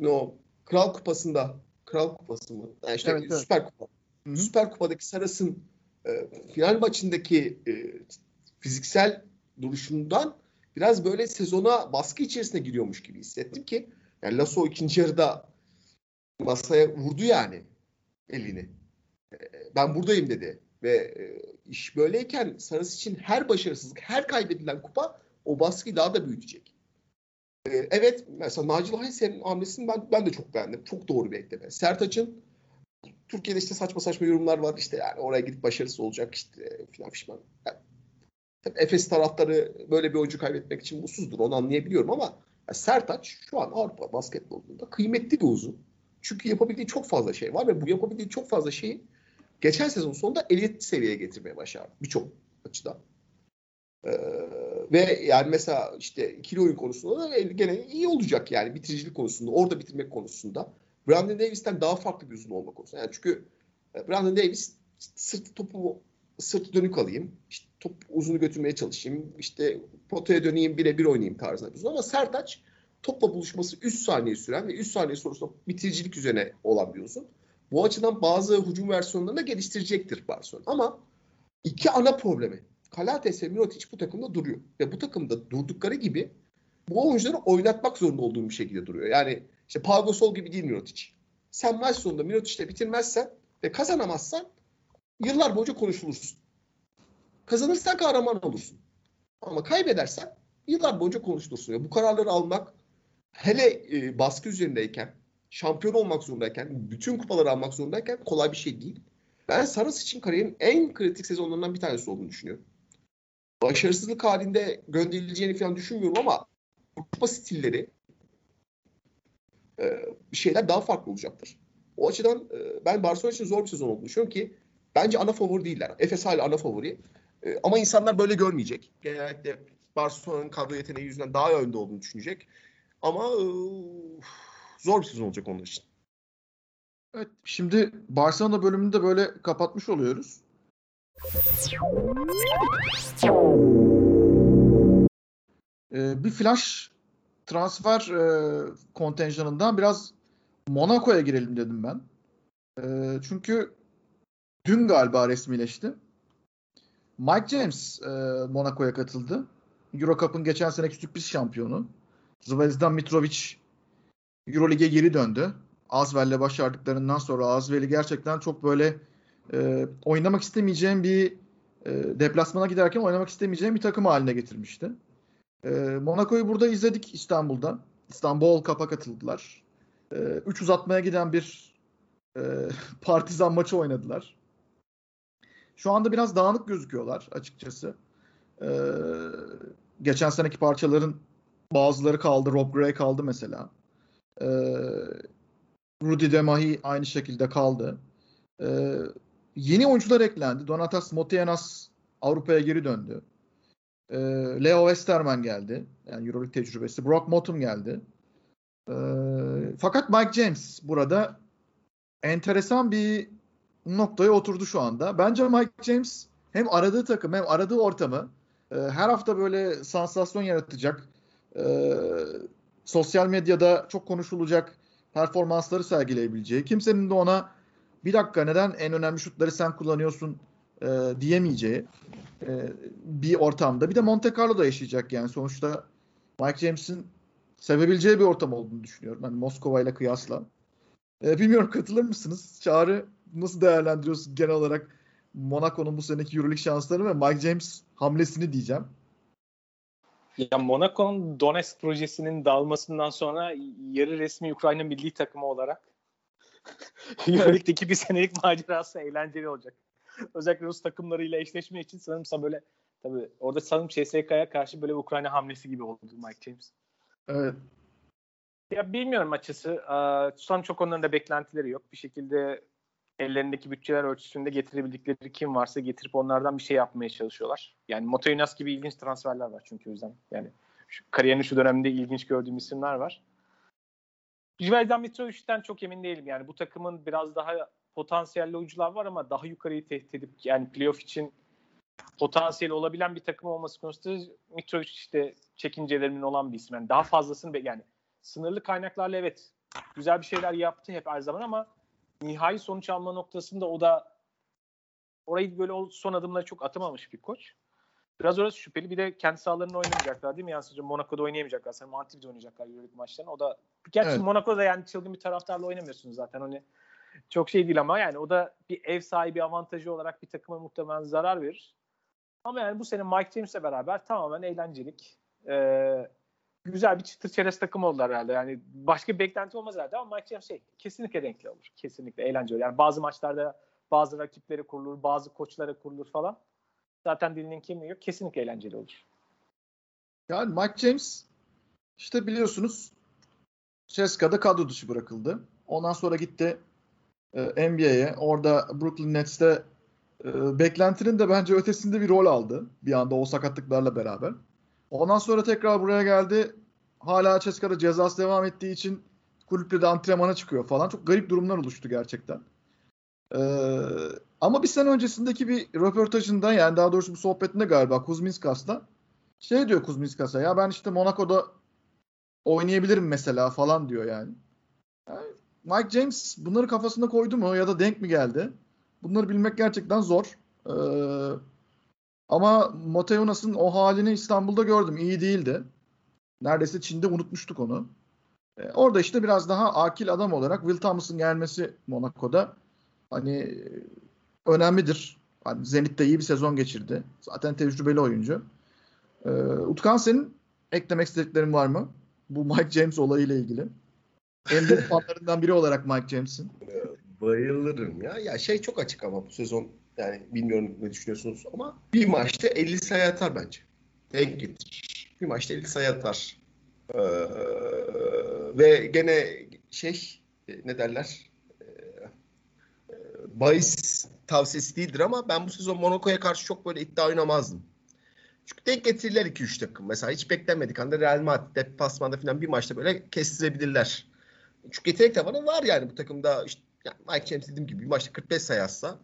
no Kral Kupası'nda Kral Kupası mı? Yani işte evet, Süper evet. Kupa. Hı-hı. Süper Kupa'daki Saras'ın e, final maçındaki e, fiziksel duruşundan biraz böyle sezona baskı içerisine giriyormuş gibi hissettim ki yani Lasso ikinci yarıda masaya vurdu yani elini. Ee, ben buradayım dedi ve e, iş böyleyken Sarıs için her başarısızlık, her kaybedilen kupa o baskıyı daha da büyütecek. Ee, evet mesela Nacil Hayser'in hamlesini ben, ben de çok beğendim. Çok doğru bir ekleme. Sertaç'ın Türkiye'de işte saçma saçma yorumlar var işte yani oraya gidip başarısız olacak işte filan fişman. Yani Efes taraftarı böyle bir oyuncu kaybetmek için mutsuzdur. Onu anlayabiliyorum ama yani Sertaç şu an Avrupa basketbolunda kıymetli bir uzun. Çünkü yapabildiği çok fazla şey var ve bu yapabildiği çok fazla şeyi geçen sezon sonunda elit seviyeye getirmeye başardı birçok açıdan. Ee, ve yani mesela işte ikili oyun konusunda da gene iyi olacak yani bitiricilik konusunda, orada bitirmek konusunda. Brandon Davis'ten daha farklı bir uzun olmak konusunda. Yani çünkü e, Brandon Davis sırt topu sırt dönük alayım. İşte top uzunu götürmeye çalışayım. İşte potaya döneyim birebir oynayayım tarzında bir uzun. Ama Sertaç topla buluşması 3 saniye süren ve 3 saniye sonrasında bitiricilik üzerine olan bir uzun. Bu açıdan bazı hücum versiyonlarını da geliştirecektir Barcelona. Ama iki ana problemi. Kalates ve Mirotic bu takımda duruyor. Ve bu takımda durdukları gibi bu oyuncuları oynatmak zorunda olduğum bir şekilde duruyor. Yani işte Pau Gasol gibi değil Mirotic. Sen maç sonunda Mirotic'le bitirmezsen ve kazanamazsan yıllar boyunca konuşulursun. Kazanırsan kahraman olursun. Ama kaybedersen yıllar boyunca konuşulursun. bu kararları almak hele e, baskı üzerindeyken, şampiyon olmak zorundayken, bütün kupaları almak zorundayken kolay bir şey değil. Ben Saras için kariyerin en kritik sezonlarından bir tanesi olduğunu düşünüyorum. Başarısızlık halinde gönderileceğini falan düşünmüyorum ama kupa stilleri e, şeyler daha farklı olacaktır. O açıdan e, ben Barcelona için zor bir sezon olduğunu düşünüyorum ki bence ana favori değiller. Efes hala ana favori. E, ama insanlar böyle görmeyecek. Genellikle Barcelona'nın kadro yeteneği yüzünden daha önde olduğunu düşünecek. Ama e, zor bir sezon olacak onlar için. Evet, şimdi Barcelona bölümünü de böyle kapatmış oluyoruz. Ee, bir flash transfer e, kontenjanından biraz Monaco'ya girelim dedim ben. E, çünkü dün galiba resmileşti. Mike James e, Monaco'ya katıldı. Euro Cup'ın geçen seneki sürpriz şampiyonu. Zvezdan Mitrovic Euroleague'e geri döndü. Azvel'le başardıklarından sonra Azvel'i gerçekten çok böyle e, oynamak istemeyeceğim bir e, deplasmana giderken oynamak istemeyeceğim bir takım haline getirmişti. E, Monaco'yu burada izledik İstanbul'da. İstanbul Cup'a katıldılar. 3 e, uzatmaya giden bir e, [laughs] Partizan maçı oynadılar. Şu anda biraz dağınık gözüküyorlar açıkçası. E, geçen seneki parçaların bazıları kaldı. Rob Gray kaldı mesela. E, Rudy Demahi aynı şekilde kaldı. E, yeni oyuncular eklendi. Donatas Motianas Avrupa'ya geri döndü. E, Leo Westerman geldi. Yani Euroleague tecrübesi. Brock Motum geldi. Fakat Mike James burada enteresan bir noktaya oturdu şu anda. Bence Mike James hem aradığı takım hem aradığı ortamı e, her hafta böyle sansasyon yaratacak e, sosyal medyada çok konuşulacak performansları sergileyebileceği, kimsenin de ona bir dakika neden en önemli şutları sen kullanıyorsun e, diyemeyeceği e, bir ortamda. Bir de Monte Carlo'da yaşayacak yani sonuçta Mike James'in sevebileceği bir ortam olduğunu düşünüyorum. Hani Moskova ile kıyasla. E, bilmiyorum katılır mısınız? Çağrı nasıl değerlendiriyorsun genel olarak Monaco'nun bu seneki Euroleague şanslarını ve Mike James hamlesini diyeceğim. Ya Monaco'nun Donetsk projesinin dağılmasından sonra yarı resmi Ukrayna milli takımı olarak [laughs] Euroleague'deki bir senelik macerası eğlenceli olacak. Özellikle Rus takımlarıyla eşleşme için sanırım böyle tabii orada sanırım CSK'ya karşı böyle Ukrayna hamlesi gibi oldu Mike James. Evet. Ya bilmiyorum açısı. Son çok onların da beklentileri yok. Bir şekilde ellerindeki bütçeler ölçüsünde getirebildikleri kim varsa getirip onlardan bir şey yapmaya çalışıyorlar. Yani Motoyunas gibi ilginç transferler var çünkü o yüzden. Yani şu, kariyerinin şu döneminde ilginç gördüğüm isimler var. Jveldan Mitrovic'ten çok emin değilim. Yani bu takımın biraz daha potansiyelli oyuncular var ama daha yukarıyı tehdit edip yani playoff için potansiyeli olabilen bir takım olması konusunda Mitrovic işte çekincelerimin olan bir isim. Yani daha fazlasını yani sınırlı kaynaklarla evet güzel bir şeyler yaptı hep her zaman ama nihai sonuç alma noktasında o da orayı böyle son adımları çok atamamış bir koç. Biraz orası şüpheli. Bir de kendi sahalarında oynamayacaklar değil mi? Yani sadece Monaco'da oynayamayacaklar. Sen Mantiv'de oynayacaklar Euroleague maçlarını. O da gerçi evet. Monaco'da yani çılgın bir taraftarla oynamıyorsunuz zaten. Hani çok şey değil ama yani o da bir ev sahibi avantajı olarak bir takıma muhtemelen zarar verir. Ama yani bu sene Mike James'le beraber tamamen eğlencelik. Ee, güzel bir çıtır çerez takım oldular herhalde. Yani başka bir beklenti olmaz herhalde ama James şey kesinlikle renkli olur. Kesinlikle eğlenceli. Yani bazı maçlarda bazı rakipleri kurulur, bazı koçlara kurulur falan. Zaten dilinin kimliği yok. Kesinlikle eğlenceli olur. Yani Mike James işte biliyorsunuz Ceska'da kadro dışı bırakıldı. Ondan sonra gitti e, NBA'ye. Orada Brooklyn Nets'te e, beklentinin de bence ötesinde bir rol aldı. Bir anda o sakatlıklarla beraber. Ondan sonra tekrar buraya geldi. Hala Ceska'da cezası devam ettiği için kulüpte de antrenmana çıkıyor falan. Çok garip durumlar oluştu gerçekten. Ee, ama bir sene öncesindeki bir röportajında yani daha doğrusu bu sohbetinde galiba Kuzminskas'ta şey diyor Kuzminskas'a ya ben işte Monaco'da oynayabilirim mesela falan diyor yani. yani. Mike James bunları kafasına koydu mu ya da denk mi geldi? Bunları bilmek gerçekten zor. Ee, ama Mateonas'ın o halini İstanbul'da gördüm. İyi değildi. Neredeyse Çin'de unutmuştuk onu. Ee, orada işte biraz daha akil adam olarak Will Thomas'ın gelmesi Monaco'da hani önemlidir. Hani Zenit'te iyi bir sezon geçirdi. Zaten tecrübeli oyuncu. Ee, Utkan senin eklemek istediklerin var mı? Bu Mike James olayıyla ilgili. En büyük [laughs] fanlarından biri olarak Mike James'in. Bayılırım ya. Ya şey çok açık ama bu sezon yani bilmiyorum ne düşünüyorsunuz ama bir maçta 50 sayı atar bence. Denk getirir. Bir maçta 50 sayı atar. Ee, ve gene şey ne derler ee, bahis tavsiyesi değildir ama ben bu sezon Monaco'ya karşı çok böyle iddia oynamazdım. Çünkü denk getirirler 2-3 takım. Mesela hiç beklenmedik anda Real Madrid deplasmanda falan bir maçta böyle kestirebilirler. Çünkü yetenek tavanı var yani bu takımda işte yani Mike James dediğim gibi bir maçta 45 sayı atsa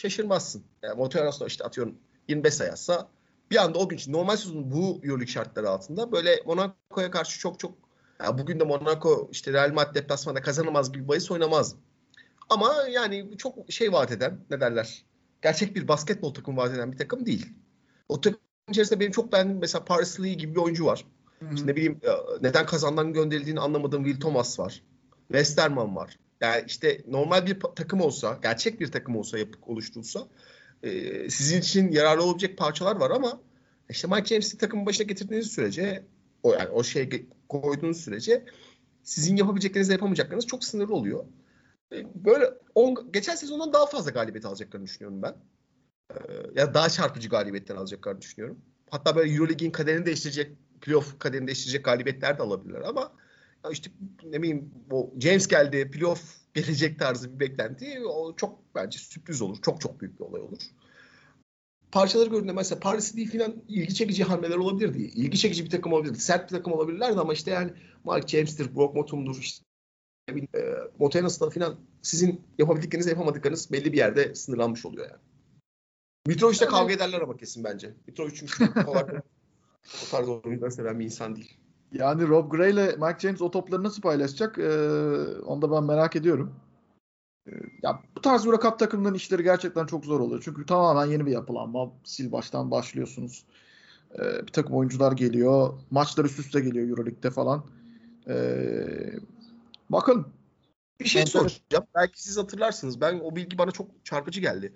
şaşırmazsın. Yani Montreal'da işte atıyorum 25 sayı atsa bir anda o gün için normal sezonun bu Euroleague şartları altında böyle Monaco'ya karşı çok çok yani bugün de Monaco işte Real Madrid deplasmanda kazanamaz gibi bahis oynamaz. Ama yani çok şey vaat eden ne derler gerçek bir basketbol takımı vaat eden bir takım değil. O takım içerisinde benim çok beğendiğim mesela Paris Lee gibi bir oyuncu var. Hı-hı. İşte ne bileyim e, neden kazandan gönderildiğini anlamadığım Will Thomas var. Westerman var. Yani işte normal bir takım olsa, gerçek bir takım olsa yapıp oluşturulsa e, sizin için yararlı olabilecek parçalar var ama işte Mike James'i takımın başına getirdiğiniz sürece o yani o şey koyduğunuz sürece sizin yapabileceklerinizle yapamayacaklarınız çok sınırlı oluyor. e, böyle on, geçen sezondan daha fazla galibiyet alacaklarını düşünüyorum ben. Ee, ya daha çarpıcı galibiyetler alacaklarını düşünüyorum. Hatta böyle Euroleague'in kaderini değiştirecek, playoff kaderini değiştirecek galibiyetler de alabilirler ama işte ne bileyim o James geldi, playoff [laughs] gelecek tarzı bir beklenti o çok bence sürpriz olur. Çok çok büyük bir olay olur. Parçaları gördüğünde mesela Paris değil filan ilgi çekici hamleler olabilirdi. İlgi çekici bir takım olabilirdi. Sert bir takım olabilirlerdi ama işte yani Mark James'tir, Brock Motum'dur, işte e, Montenas'ta filan sizin yapabildikleriniz yapamadıklarınız belli bir yerde sınırlanmış oluyor yani. Mitrovic'le yani, kavga ederler ama kesin bence. Mitrovic çünkü [laughs] o tarz oyuncuları seven bir insan değil. Yani Rob Gray ile Mike James o topları nasıl paylaşacak? Ee, onu da ben merak ediyorum. Ee, ya bu tarz Euro Cup takımların işleri gerçekten çok zor oluyor. Çünkü tamamen yeni bir yapılanma. Sil baştan başlıyorsunuz. Ee, bir takım oyuncular geliyor. Maçlar üst üste geliyor Euroleague'de falan. Ee, bakalım. Bir şey Enteresan. soracağım. Belki siz hatırlarsınız. Ben o bilgi bana çok çarpıcı geldi.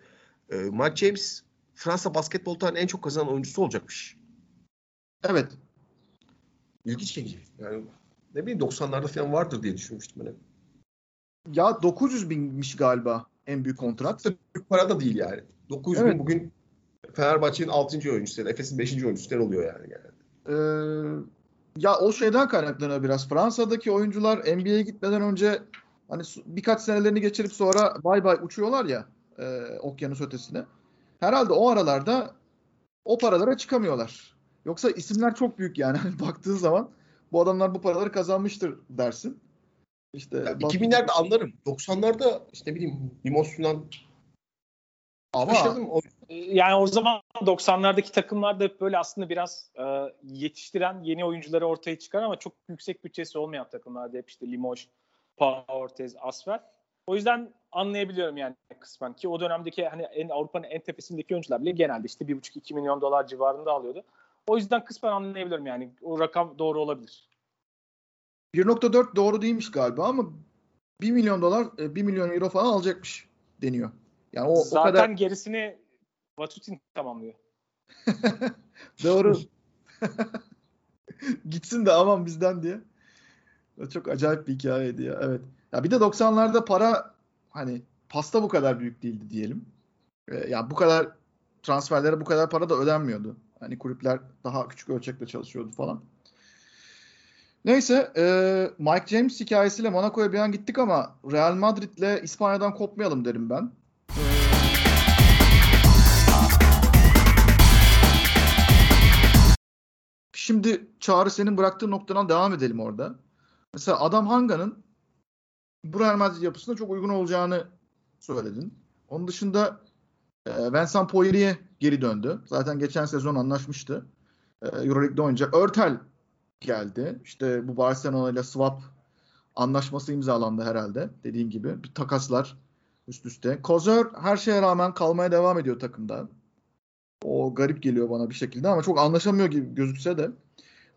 Ee, Mike James Fransa basketbol tarihinin en çok kazanan oyuncusu olacakmış. Evet. İlginç çekici. Yani ne bileyim 90'larda falan vardır diye düşünmüştüm ben. Ya 900 binmiş galiba en büyük kontrat. Büyük para da değil yani. 900 evet. bin bugün Fenerbahçe'nin 6. oyuncusu, Efes'in 5. oyuncusu oluyor yani. yani. Ee, ya o şeyden kaynaklanıyor biraz. Fransa'daki oyuncular NBA'ye gitmeden önce hani birkaç senelerini geçirip sonra bay bay uçuyorlar ya e, okyanus ötesine. Herhalde o aralarda o paralara çıkamıyorlar. Yoksa isimler çok büyük yani. [laughs] Hani baktığın zaman bu adamlar bu paraları kazanmıştır dersin. İşte ya 2000'lerde anlarım. 90'larda işte bileyim Limos Yunan ama o... yani o zaman 90'lardaki takımlar da böyle aslında biraz e, yetiştiren yeni oyuncuları ortaya çıkar ama çok yüksek bütçesi olmayan takımlarda hep işte Limoges, Pau Ortez, Asfer. O yüzden anlayabiliyorum yani kısmen ki o dönemdeki hani en Avrupa'nın en tepesindeki oyuncular bile genelde işte 1,5-2 milyon dolar civarında alıyordu. O yüzden kısmen anlayabiliyorum yani o rakam doğru olabilir. 1.4 doğru değilmiş galiba ama 1 milyon dolar 1 e, milyon euro falan alacakmış deniyor. Yani o, Zaten o kadar... gerisini Vatutin tamamlıyor. [laughs] doğru. [laughs] Gitsin de aman bizden diye. Çok acayip bir hikayeydi ya. Evet. Ya bir de 90'larda para hani pasta bu kadar büyük değildi diyelim. Ee, ya bu kadar transferlere bu kadar para da ödenmiyordu. Hani kulüpler daha küçük ölçekte çalışıyordu falan. Neyse e, Mike James hikayesiyle Monaco'ya bir an gittik ama Real Madrid'le İspanya'dan kopmayalım derim ben. Şimdi Çağrı senin bıraktığın noktadan devam edelim orada. Mesela Adam Hanga'nın bu Real Madrid yapısına çok uygun olacağını söyledin. Onun dışında e, Vincent Poirier geri döndü. Zaten geçen sezon anlaşmıştı. E, Euroleague'de oynayacak. Örtel geldi. İşte bu Barcelona ile swap anlaşması imzalandı herhalde. Dediğim gibi bir takaslar üst üste. Kozör her şeye rağmen kalmaya devam ediyor takımda. O garip geliyor bana bir şekilde ama çok anlaşamıyor gibi gözükse de.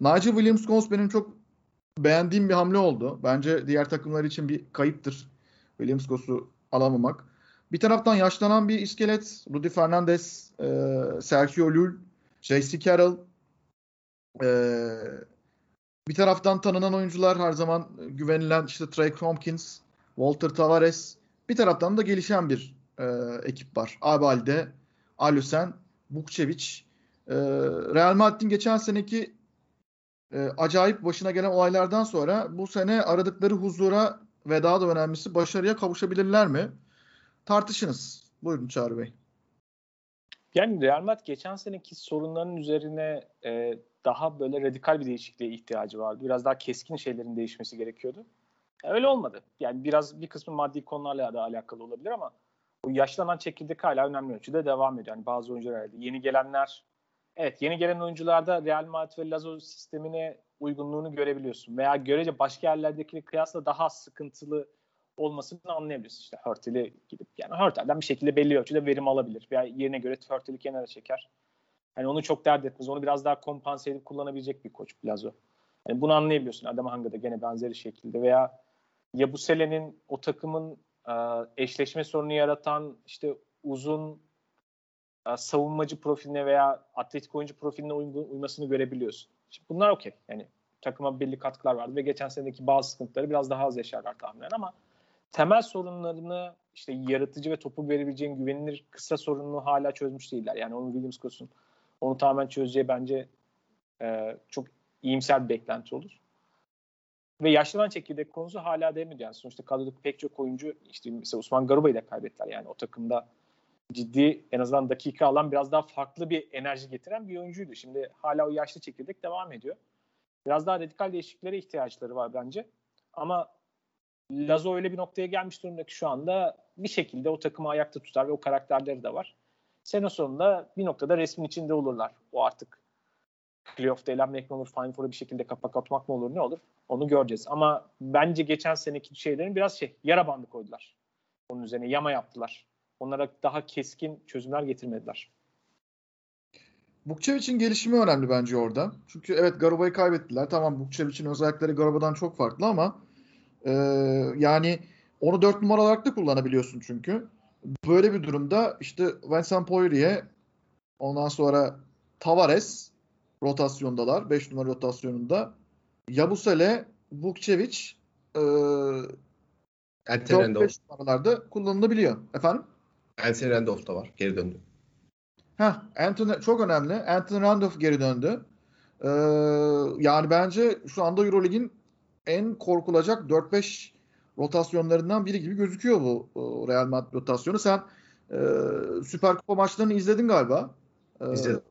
Nigel Williams-Goss benim çok beğendiğim bir hamle oldu. Bence diğer takımlar için bir kayıptır Williams-Goss'u alamamak. Bir taraftan yaşlanan bir iskelet. Rudy Fernandez, e, Sergio Llull, J.C. Carroll. E, bir taraftan tanınan oyuncular her zaman güvenilen işte Trey Tompkins, Walter Tavares. Bir taraftan da gelişen bir e, ekip var. Abalde, Alusen, Bukçevic. E, Real Madrid'in geçen seneki e, acayip başına gelen olaylardan sonra bu sene aradıkları huzura ve daha da önemlisi başarıya kavuşabilirler mi? Tartışınız. Buyurun Çağrı Bey. Yani Real Madrid geçen seneki sorunların üzerine e, daha böyle radikal bir değişikliğe ihtiyacı vardı. Biraz daha keskin şeylerin değişmesi gerekiyordu. E, öyle olmadı. Yani biraz bir kısmı maddi konularla da alakalı olabilir ama o yaşlanan çekirdek hala önemli ölçüde devam ediyor. Yani bazı oyuncular yeni gelenler evet yeni gelen oyuncularda Real Madrid ve Lazo sistemine uygunluğunu görebiliyorsun. Veya görece başka yerlerdeki kıyasla daha sıkıntılı olmasını anlayabiliriz. İşte Hurtel'i gidip yani Hurtel'den bir şekilde belli ölçüde verim alabilir. Veya yerine göre Hurtel'i kenara çeker. Hani onu çok dert etmez. Onu biraz daha kompanse edip kullanabilecek bir koç Plazo. Yani bunu anlayabiliyorsun. Adam Hanga'da gene benzeri şekilde veya Yabusele'nin o takımın e, eşleşme sorunu yaratan işte uzun e, savunmacı profiline veya atletik oyuncu profiline uygun, uymasını görebiliyorsun. Şimdi bunlar okey. Yani takıma belli katkılar vardı ve geçen senedeki bazı sıkıntıları biraz daha az yaşarlar tahminen ama temel sorunlarını işte yaratıcı ve topu verebileceğin güvenilir kısa sorununu hala çözmüş değiller. Yani onu Williams Kosun onu tamamen çözeceği bence e, çok iyimser bir beklenti olur. Ve yaşlanan çekirdek konusu hala devam ediyor. Yani sonuçta kadrodaki pek çok oyuncu işte mesela Osman Garuba'yı da kaybettiler. Yani o takımda ciddi en azından dakika alan biraz daha farklı bir enerji getiren bir oyuncuydu. Şimdi hala o yaşlı çekirdek devam ediyor. Biraz daha radikal değişikliklere ihtiyaçları var bence. Ama Lazo öyle bir noktaya gelmiş durumda ki şu anda bir şekilde o takımı ayakta tutar ve o karakterleri de var. Sene sonunda bir noktada resmin içinde olurlar. O artık playoff'ta elenmek mi olur, Final Four'a bir şekilde kapak atmak mı olur, ne olur? Onu göreceğiz. Ama bence geçen seneki şeylerin biraz şey, yara bandı koydular. Onun üzerine yama yaptılar. Onlara daha keskin çözümler getirmediler. Vukcevic'in gelişimi önemli bence orada. Çünkü evet Garuba'yı kaybettiler. Tamam Vukcevic'in özellikleri Garuba'dan çok farklı ama e, yani onu dört numara olarak da kullanabiliyorsun çünkü. Böyle bir durumda işte Vincent Poirier ondan sonra Tavares rotasyondalar. 5 numara rotasyonunda. Yabusele, Vukcevic e, 4-5 numaralarda kullanılabiliyor. Efendim? Anthony Randolph da var. Geri döndü. Heh, Anthony çok önemli. Anthony Randolph geri döndü. Ee, yani bence şu anda Eurolig'in en korkulacak 4-5 rotasyonlarından biri gibi gözüküyor bu Real Madrid rotasyonu. Sen e, Süper Kupa maçlarını izledin galiba. Ee, İzledim.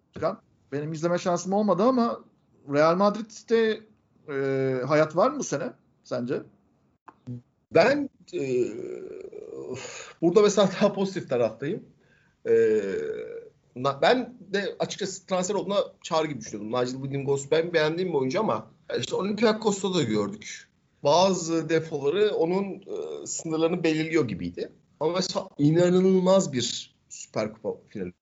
Benim izleme şansım olmadı ama Real Madrid'de e, hayat var mı bu sene sence? Ben e, burada mesela daha pozitif taraftayım. E, ben de açıkçası transfer olduğuna çağrı gibi düşünüyordum. Nigel Williams ben beğendiğim bir oyuncu ama işte Olympiakos'ta da gördük. Bazı defoları onun e, sınırlarını belirliyor gibiydi. Ama mesela inanılmaz bir Süper Kupa finali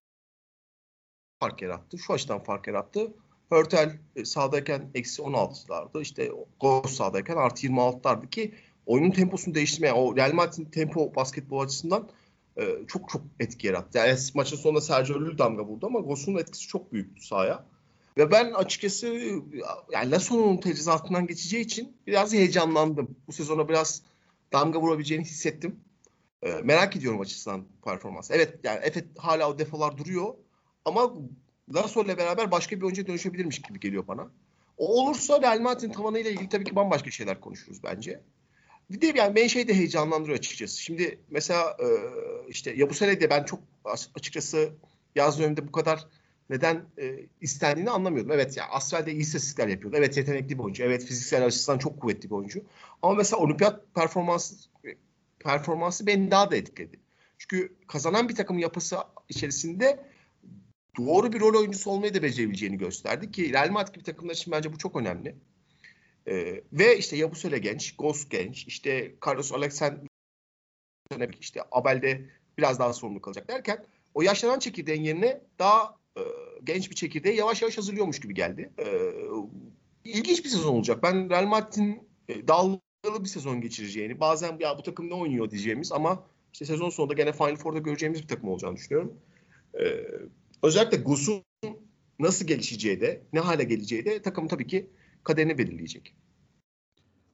fark yarattı. Şu açıdan fark yarattı. Hörtel e, sahadayken eksi 16'lardı. İşte Gol sahadayken artı 26'lardı ki oyunun temposunu değiştirmeye, o Real Madrid'in tempo basketbol açısından e, çok çok etki yarattı. Yani maçın sonunda Sergio Llull damga vurdu ama Gos'un etkisi çok büyüktü sahaya. Ve ben açıkçası yani Lasso'nun tecrizatından geçeceği için biraz heyecanlandım. Bu sezona biraz damga vurabileceğini hissettim. E, merak ediyorum açısından performans. Evet yani evet hala o defolar duruyor ama Lasso ile beraber başka bir oyuncuya dönüşebilirmiş gibi geliyor bana. O olursa Real Madrid'in tavanıyla ilgili tabii ki bambaşka şeyler konuşuruz bence. Bir de yani beni şey de heyecanlandırıyor açıkçası. Şimdi mesela e, işte ya bu sene de ben çok açıkçası yaz döneminde bu kadar neden e, istendiğini anlamıyordum. Evet ya Asfal'de iyi istatistikler yapıyordu. Evet yetenekli bir oyuncu. Evet fiziksel açısından çok kuvvetli bir oyuncu. Ama mesela olimpiyat performansı performansı beni daha da etkiledi. Çünkü kazanan bir takım yapısı içerisinde doğru bir rol oyuncusu olmayı da becerebileceğini gösterdi ki Real Madrid gibi takımlar için bence bu çok önemli. Ee, ve işte Yabusele genç, Ghost genç, işte Carlos Alexander işte Abel'de biraz daha sorumlu kalacak derken o yaşlanan çekirdeğin yerine daha e, genç bir çekirdeği yavaş yavaş hazırlıyormuş gibi geldi. E, bir sezon olacak. Ben Real Madrid'in e, dalgalı bir sezon geçireceğini, bazen ya bu takım ne oynuyor diyeceğimiz ama işte sezon sonunda gene Final Four'da göreceğimiz bir takım olacağını düşünüyorum. E, özellikle Gus'un nasıl gelişeceği de, ne hale geleceği de takım tabii ki kaderini belirleyecek.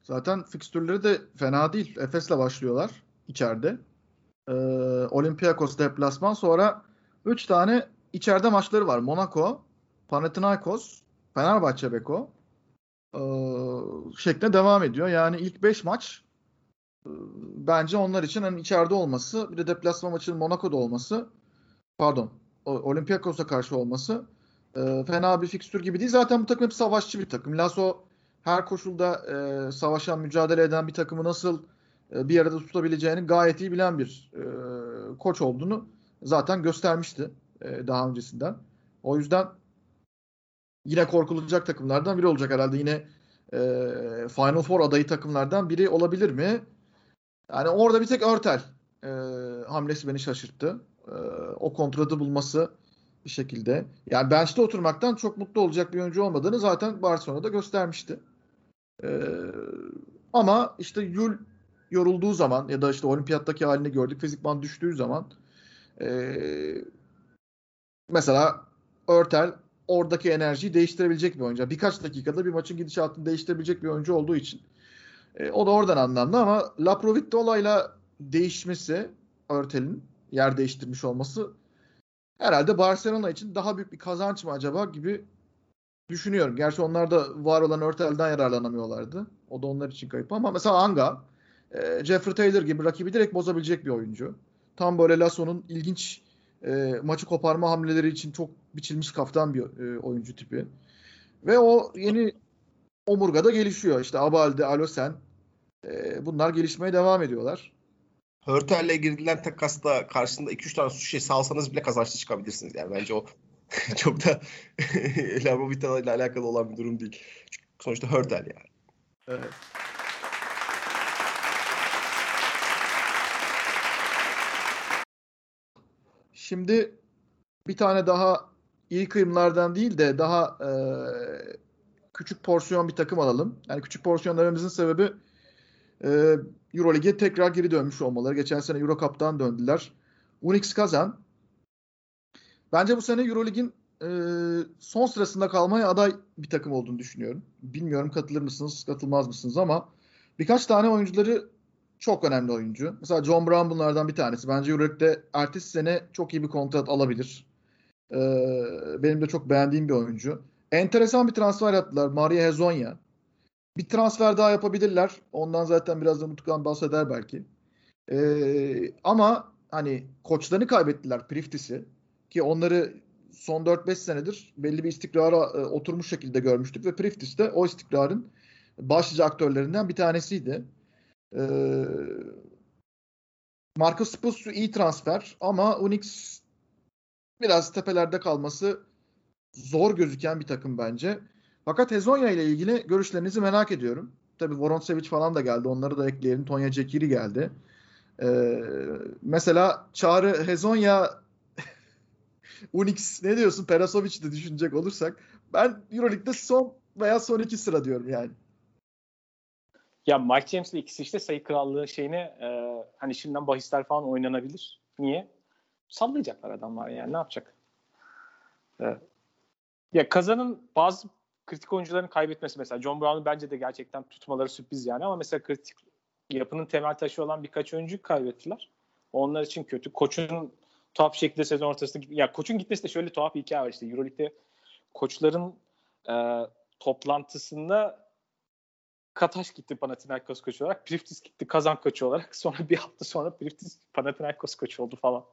Zaten fikstürleri de fena değil. Efes'le başlıyorlar içeride. Ee, Olympiakos deplasman sonra 3 tane içeride maçları var. Monaco, Panathinaikos, Fenerbahçe Beko ee, şeklinde devam ediyor. Yani ilk 5 maç e, bence onlar için hani içeride olması bir de deplasman maçının Monaco'da olması pardon Olympiakos'a karşı olması e, fena bir fikstür gibi değil. Zaten bu takım hep savaşçı bir takım. Lasso her koşulda e, savaşan, mücadele eden bir takımı nasıl e, bir arada tutabileceğini gayet iyi bilen bir e, koç olduğunu zaten göstermişti e, daha öncesinden. O yüzden yine korkulacak takımlardan biri olacak herhalde. Yine e, Final Four adayı takımlardan biri olabilir mi? Yani orada bir tek Örtel e, hamlesi beni şaşırttı. E, o kontratı bulması bir şekilde. Yani bench'te oturmaktan çok mutlu olacak bir oyuncu olmadığını zaten Barcelona'da göstermişti. Ee, ama işte Yul yorulduğu zaman ya da işte olimpiyattaki halini gördük. Fizikman düştüğü zaman e, mesela Örtel oradaki enerjiyi değiştirebilecek bir oyuncu. Birkaç dakikada bir maçın gidişatını değiştirebilecek bir oyuncu olduğu için E, o da oradan anlamlı ama Laprovittola değişmesi Örtel'in yer değiştirmiş olması herhalde Barcelona için daha büyük bir kazanç mı acaba gibi düşünüyorum. Gerçi onlar da var olan Örtel'den yararlanamıyorlardı. O da onlar için kayıp ama mesela Anga e, Jeffrey Taylor gibi rakibi direkt bozabilecek bir oyuncu. Tam böyle Lasso'nun ilginç e, maçı koparma hamleleri için çok biçilmiş kaftan bir e, oyuncu tipi. Ve o yeni omurgada gelişiyor. İşte Abalde, Alosen e, bunlar gelişmeye devam ediyorlar. Hörtel'le girilen takasta karşısında 2-3 tane suç şey salsanız bile kazançlı çıkabilirsiniz. Yani bence o [laughs] çok da [laughs] Lamobita ile alakalı olan bir durum değil. Çünkü sonuçta Hörtel yani. Evet. Şimdi bir tane daha iyi kıyımlardan değil de daha e, küçük porsiyon bir takım alalım. Yani küçük porsiyonlarımızın sebebi e, Euroleague'e tekrar geri dönmüş olmaları. Geçen sene Euro Cup'tan döndüler. Unix Kazan. Bence bu sene Euroleague'in e, son sırasında kalmaya aday bir takım olduğunu düşünüyorum. Bilmiyorum katılır mısınız, katılmaz mısınız ama birkaç tane oyuncuları çok önemli oyuncu. Mesela John Brown bunlardan bir tanesi. Bence Euroleague'de ertesi sene çok iyi bir kontrat alabilir. Ee, benim de çok beğendiğim bir oyuncu. Enteresan bir transfer yaptılar. Maria Hezonya. Bir transfer daha yapabilirler. Ondan zaten biraz da Mutlukan bahseder belki. Ee, ama hani koçlarını kaybettiler Priftis'i. Ki onları son 4-5 senedir belli bir istikrara e, oturmuş şekilde görmüştük ve Priftis de o istikrarın başlıca aktörlerinden bir tanesiydi. Ee, Marcus Spussu iyi transfer ama Unix biraz tepelerde kalması zor gözüken bir takım bence. Fakat Hezonya ile ilgili görüşlerinizi merak ediyorum. Tabi Voronsevic falan da geldi. Onları da ekleyelim. Tonya Cekiri geldi. Ee, mesela Çağrı Hezonya [laughs] Unix ne diyorsun? Perasovic de düşünecek olursak. Ben Euroleague'de son veya son iki sıra diyorum yani. Ya Mike James'le ikisi işte sayı krallığı şeyine e, hani şimdiden bahisler falan oynanabilir. Niye? Sallayacaklar adamlar yani ne yapacak? E, ya kazanın bazı kritik oyuncuların kaybetmesi mesela John Brown'u bence de gerçekten tutmaları sürpriz yani ama mesela kritik yapının temel taşı olan birkaç oyuncu kaybettiler. Onlar için kötü. Koçun tuhaf şekilde sezon ortasında ya koçun gitmesi de şöyle tuhaf bir hikaye var işte EuroLeague'de koçların e, toplantısında Kataş gitti Panathinaikos koçu olarak. Priftis gitti Kazan koçu olarak. [laughs] Sonra bir hafta sonra Priftis Panathinaikos koçu oldu falan.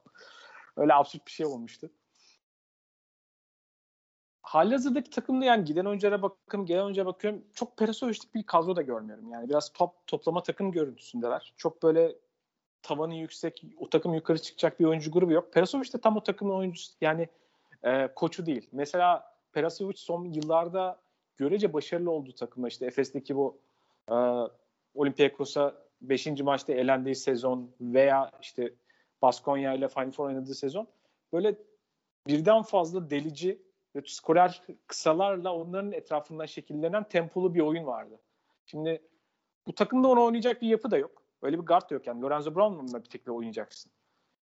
Öyle absürt bir şey olmuştu. Halihazırdaki takımda yani giden oyunculara bakıyorum, gelen oyunculara bakıyorum. Çok Perasovic'lik bir kadro da görmüyorum. Yani biraz top toplama takım görüntüsündeler. Çok böyle tavanı yüksek, o takım yukarı çıkacak bir oyuncu grubu yok. Perasovic de tam o takımın oyuncusu yani e, koçu değil. Mesela Perasovic son yıllarda görece başarılı olduğu takımda işte Efes'teki bu e, Olympiakos'a 5. maçta elendiği sezon veya işte Baskonya ile Final Four oynadığı sezon böyle birden fazla delici ve skorer kısalarla onların etrafından şekillenen tempolu bir oyun vardı. Şimdi bu takımda onu oynayacak bir yapı da yok. Öyle bir guard da yok yani. Lorenzo Brown'la bir tekle oynayacaksın.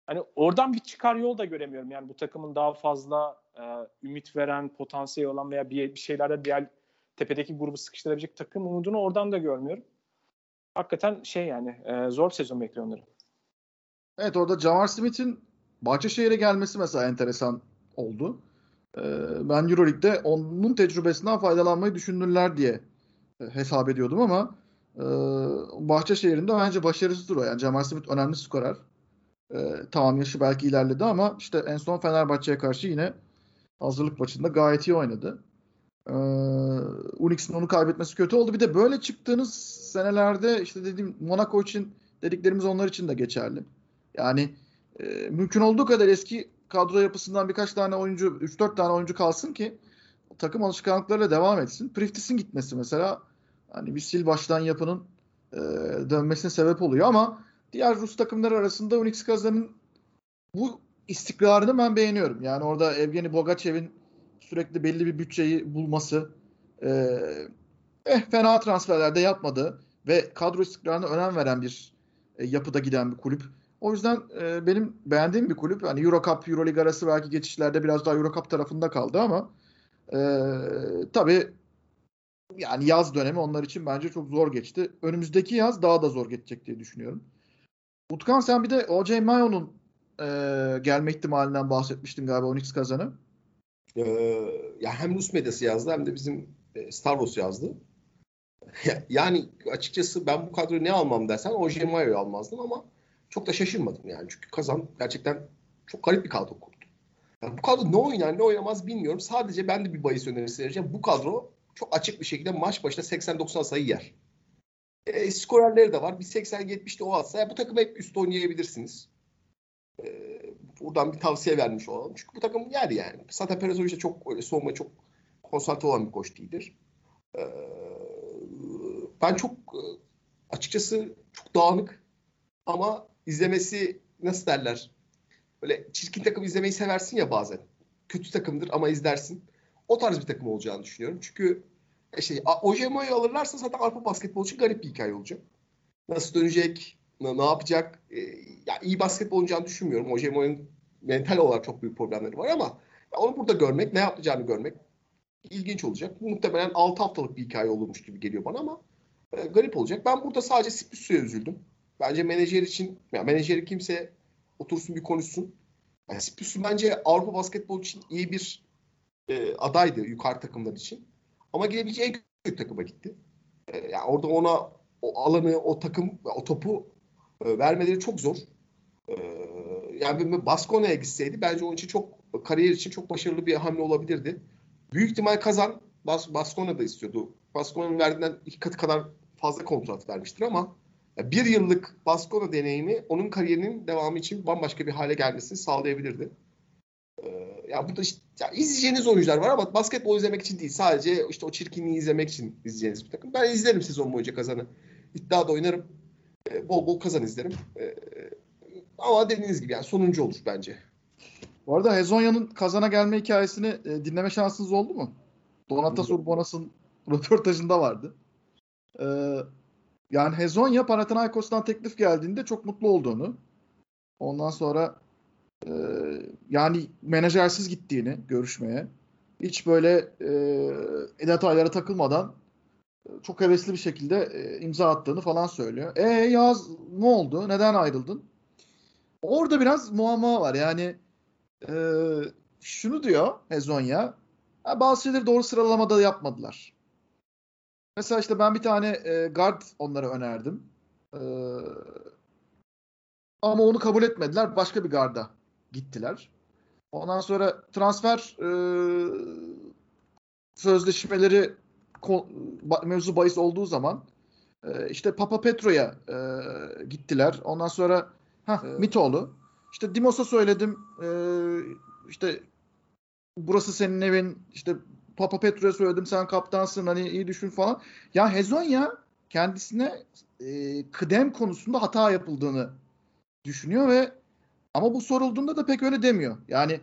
Hani oradan bir çıkar yol da göremiyorum. Yani bu takımın daha fazla e, ümit veren, potansiyel olan veya bir, bir şeylerde diğer tepedeki grubu sıkıştırabilecek takım umudunu oradan da görmüyorum. Hakikaten şey yani e, zor sezon bekliyor onları. Evet orada Jamar Smith'in Bahçeşehir'e gelmesi mesela enteresan oldu. Ee, ben Euroleague'de onun tecrübesinden faydalanmayı düşündüler diye e, hesap ediyordum ama e, Bahçeşehir'in de bence başarısızdır o. Yani Jamar Smith önemli skorer. E, tamam yaşı belki ilerledi ama işte en son Fenerbahçe'ye karşı yine hazırlık maçında gayet iyi oynadı. Ee, Unix'in onu kaybetmesi kötü oldu. Bir de böyle çıktığınız senelerde işte dediğim Monaco için dediklerimiz onlar için de geçerli. Yani e, mümkün olduğu kadar eski kadro yapısından birkaç tane oyuncu, 3-4 tane oyuncu kalsın ki takım alışkanlıklarıyla devam etsin. Priftis'in gitmesi mesela hani bir sil baştan yapının e, dönmesine sebep oluyor ama diğer Rus takımları arasında Unix Kazan'ın bu istikrarını ben beğeniyorum. Yani orada Evgeni Bogachev'in sürekli belli bir bütçeyi bulması e, eh, fena transferlerde yapmadı ve kadro istikrarına önem veren bir e, yapıda giden bir kulüp. O yüzden e, benim beğendiğim bir kulüp. Hani Euro Cup, Euro League arası belki geçişlerde biraz daha Euro Cup tarafında kaldı ama e, tabii yani yaz dönemi onlar için bence çok zor geçti. Önümüzdeki yaz daha da zor geçecek diye düşünüyorum. Utkan sen bir de O.J. Mayo'nun e, gelme ihtimalinden bahsetmiştin galiba Onyx kazanı. Ee, ya hem Rus medyası yazdı hem de bizim e, Star Wars yazdı. [laughs] yani açıkçası ben bu kadroyu ne almam dersen O.J. Mayo'yu almazdım ama çok da şaşırmadım yani. Çünkü Kazan gerçekten çok garip bir kadro kurdu. Yani bu kadro ne oynar ne oynamaz bilmiyorum. Sadece ben de bir bahis önerisi vereceğim. Bu kadro çok açık bir şekilde maç başına 80-90 sayı yer. E, skorerleri de var. Bir 80-70'de o atsa ya bu takım hep üst oynayabilirsiniz. E, buradan bir tavsiye vermiş olalım. Çünkü bu takım yer yani. Zaten Perezovic de çok öyle soğuma çok konsantre olan bir koç değildir. E, ben çok e, açıkçası çok dağınık ama izlemesi nasıl derler? Böyle çirkin takım izlemeyi seversin ya bazen. Kötü takımdır ama izlersin. O tarz bir takım olacağını düşünüyorum. Çünkü e, şey Ojemo'yu alırlarsa zaten Avrupa basketbol için garip bir hikaye olacak. Nasıl dönecek? Ne, ne yapacak? E, ya iyi basketbol oynayacağını düşünmüyorum. Ojemo'nun mental olarak çok büyük problemleri var ama onu burada görmek, ne yapacağını görmek ilginç olacak. Muhtemelen 6 haftalık bir hikaye olurmuş gibi geliyor bana ama e, garip olacak. Ben burada sadece Spüsü'ye üzüldüm. Bence menajer için, ya menajeri kimse otursun bir konuşsun. Yani Spüsü bence Avrupa basketbol için iyi bir e, adaydı yukarı takımlar için. Ama gidebileceği en kötü takıma gitti. E, yani orada ona o alanı, o takım, o topu e, vermeleri çok zor. E, yani Baskonya'ya gitseydi bence onun için çok kariyer için çok başarılı bir hamle olabilirdi. Büyük ihtimal kazan Bas Baskonya da istiyordu. Baskonya'nın verdiğinden iki katı kadar fazla kontrat vermiştir ama bir yıllık Baskonya deneyimi onun kariyerinin devamı için bambaşka bir hale gelmesini sağlayabilirdi. Ee, ya burada işte ya izleyeceğiniz oyuncular var ama basketbol izlemek için değil. Sadece işte o çirkinliği izlemek için izleyeceğiniz bir takım. Ben izlerim sezon boyunca kazanı. İddia da oynarım. Ee, bol bol kazan izlerim. Ama dediğiniz gibi yani sonuncu olur bence. Bu arada Hezonya'nın kazana gelme hikayesini e, dinleme şansınız oldu mu? Donatas Urbonas'ın röportajında vardı. Ee, yani Hezonya Panathinaikos'tan teklif geldiğinde çok mutlu olduğunu, ondan sonra e, yani menajersiz gittiğini görüşmeye, hiç böyle e, detaylara takılmadan çok hevesli bir şekilde e, imza attığını falan söylüyor. E yaz ne oldu? Neden ayrıldın? Orada biraz muamma var. Yani e, şunu diyor Hezonya, bazı şeyleri doğru sıralamada yapmadılar. Mesela işte ben bir tane e, guard onlara önerdim. E, ama onu kabul etmediler. Başka bir garda gittiler. Ondan sonra transfer e, sözleşmeleri mevzu bahis olduğu zaman e, işte Papa Petro'ya e, gittiler. Ondan sonra ha evet. Mitoğlu. İşte Dimos'a söyledim. E, işte burası senin evin. İşte Papa Petro'ya söyledim sen kaptansın hani iyi düşün falan. Ya Hezonya kendisine e, kıdem konusunda hata yapıldığını düşünüyor ve ama bu sorulduğunda da pek öyle demiyor. Yani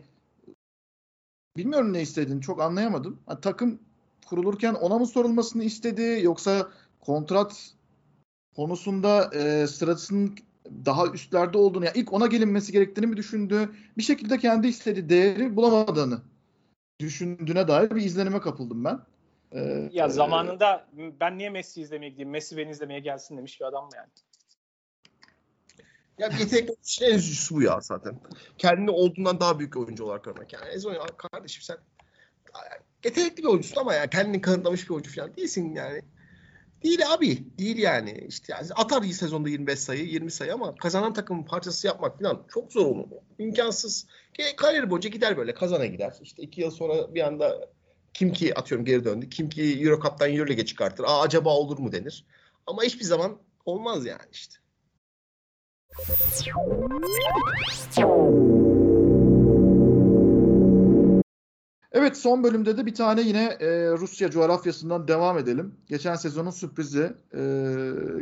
bilmiyorum ne istediğini çok anlayamadım. Yani takım kurulurken ona mı sorulmasını istedi yoksa kontrat konusunda e, sırasının daha üstlerde olduğunu yani ilk ona gelinmesi gerektiğini mi düşündü? Bir şekilde kendi istediği değeri bulamadığını düşündüğüne dair bir izlenime kapıldım ben. Ee, ya zamanında e, ben niye Messi izlemeye gideyim? Messi beni izlemeye gelsin demiş bir adam mı yani? Ya yetenekli en üzücüsü bu ya zaten. Kendini olduğundan daha büyük oyuncu olarak görmek. Yani Ezon kardeşim sen yetenekli bir oyuncusun ama ya kendini kanıtlamış bir oyuncu falan değilsin yani. Değil abi. Değil yani. İşte atar iyi sezonda 25 sayı, 20 sayı ama kazanan takımın parçası yapmak falan çok zor olur. İmkansız. Kariyer boyunca gider böyle kazana gider. İşte iki yıl sonra bir anda kim ki atıyorum geri döndü. Kim ki Euro Cup'tan Euro Lig'e çıkartır. Aa acaba olur mu denir. Ama hiçbir zaman olmaz yani işte. Evet son bölümde de bir tane yine e, Rusya coğrafyasından devam edelim. Geçen sezonun sürprizi. E,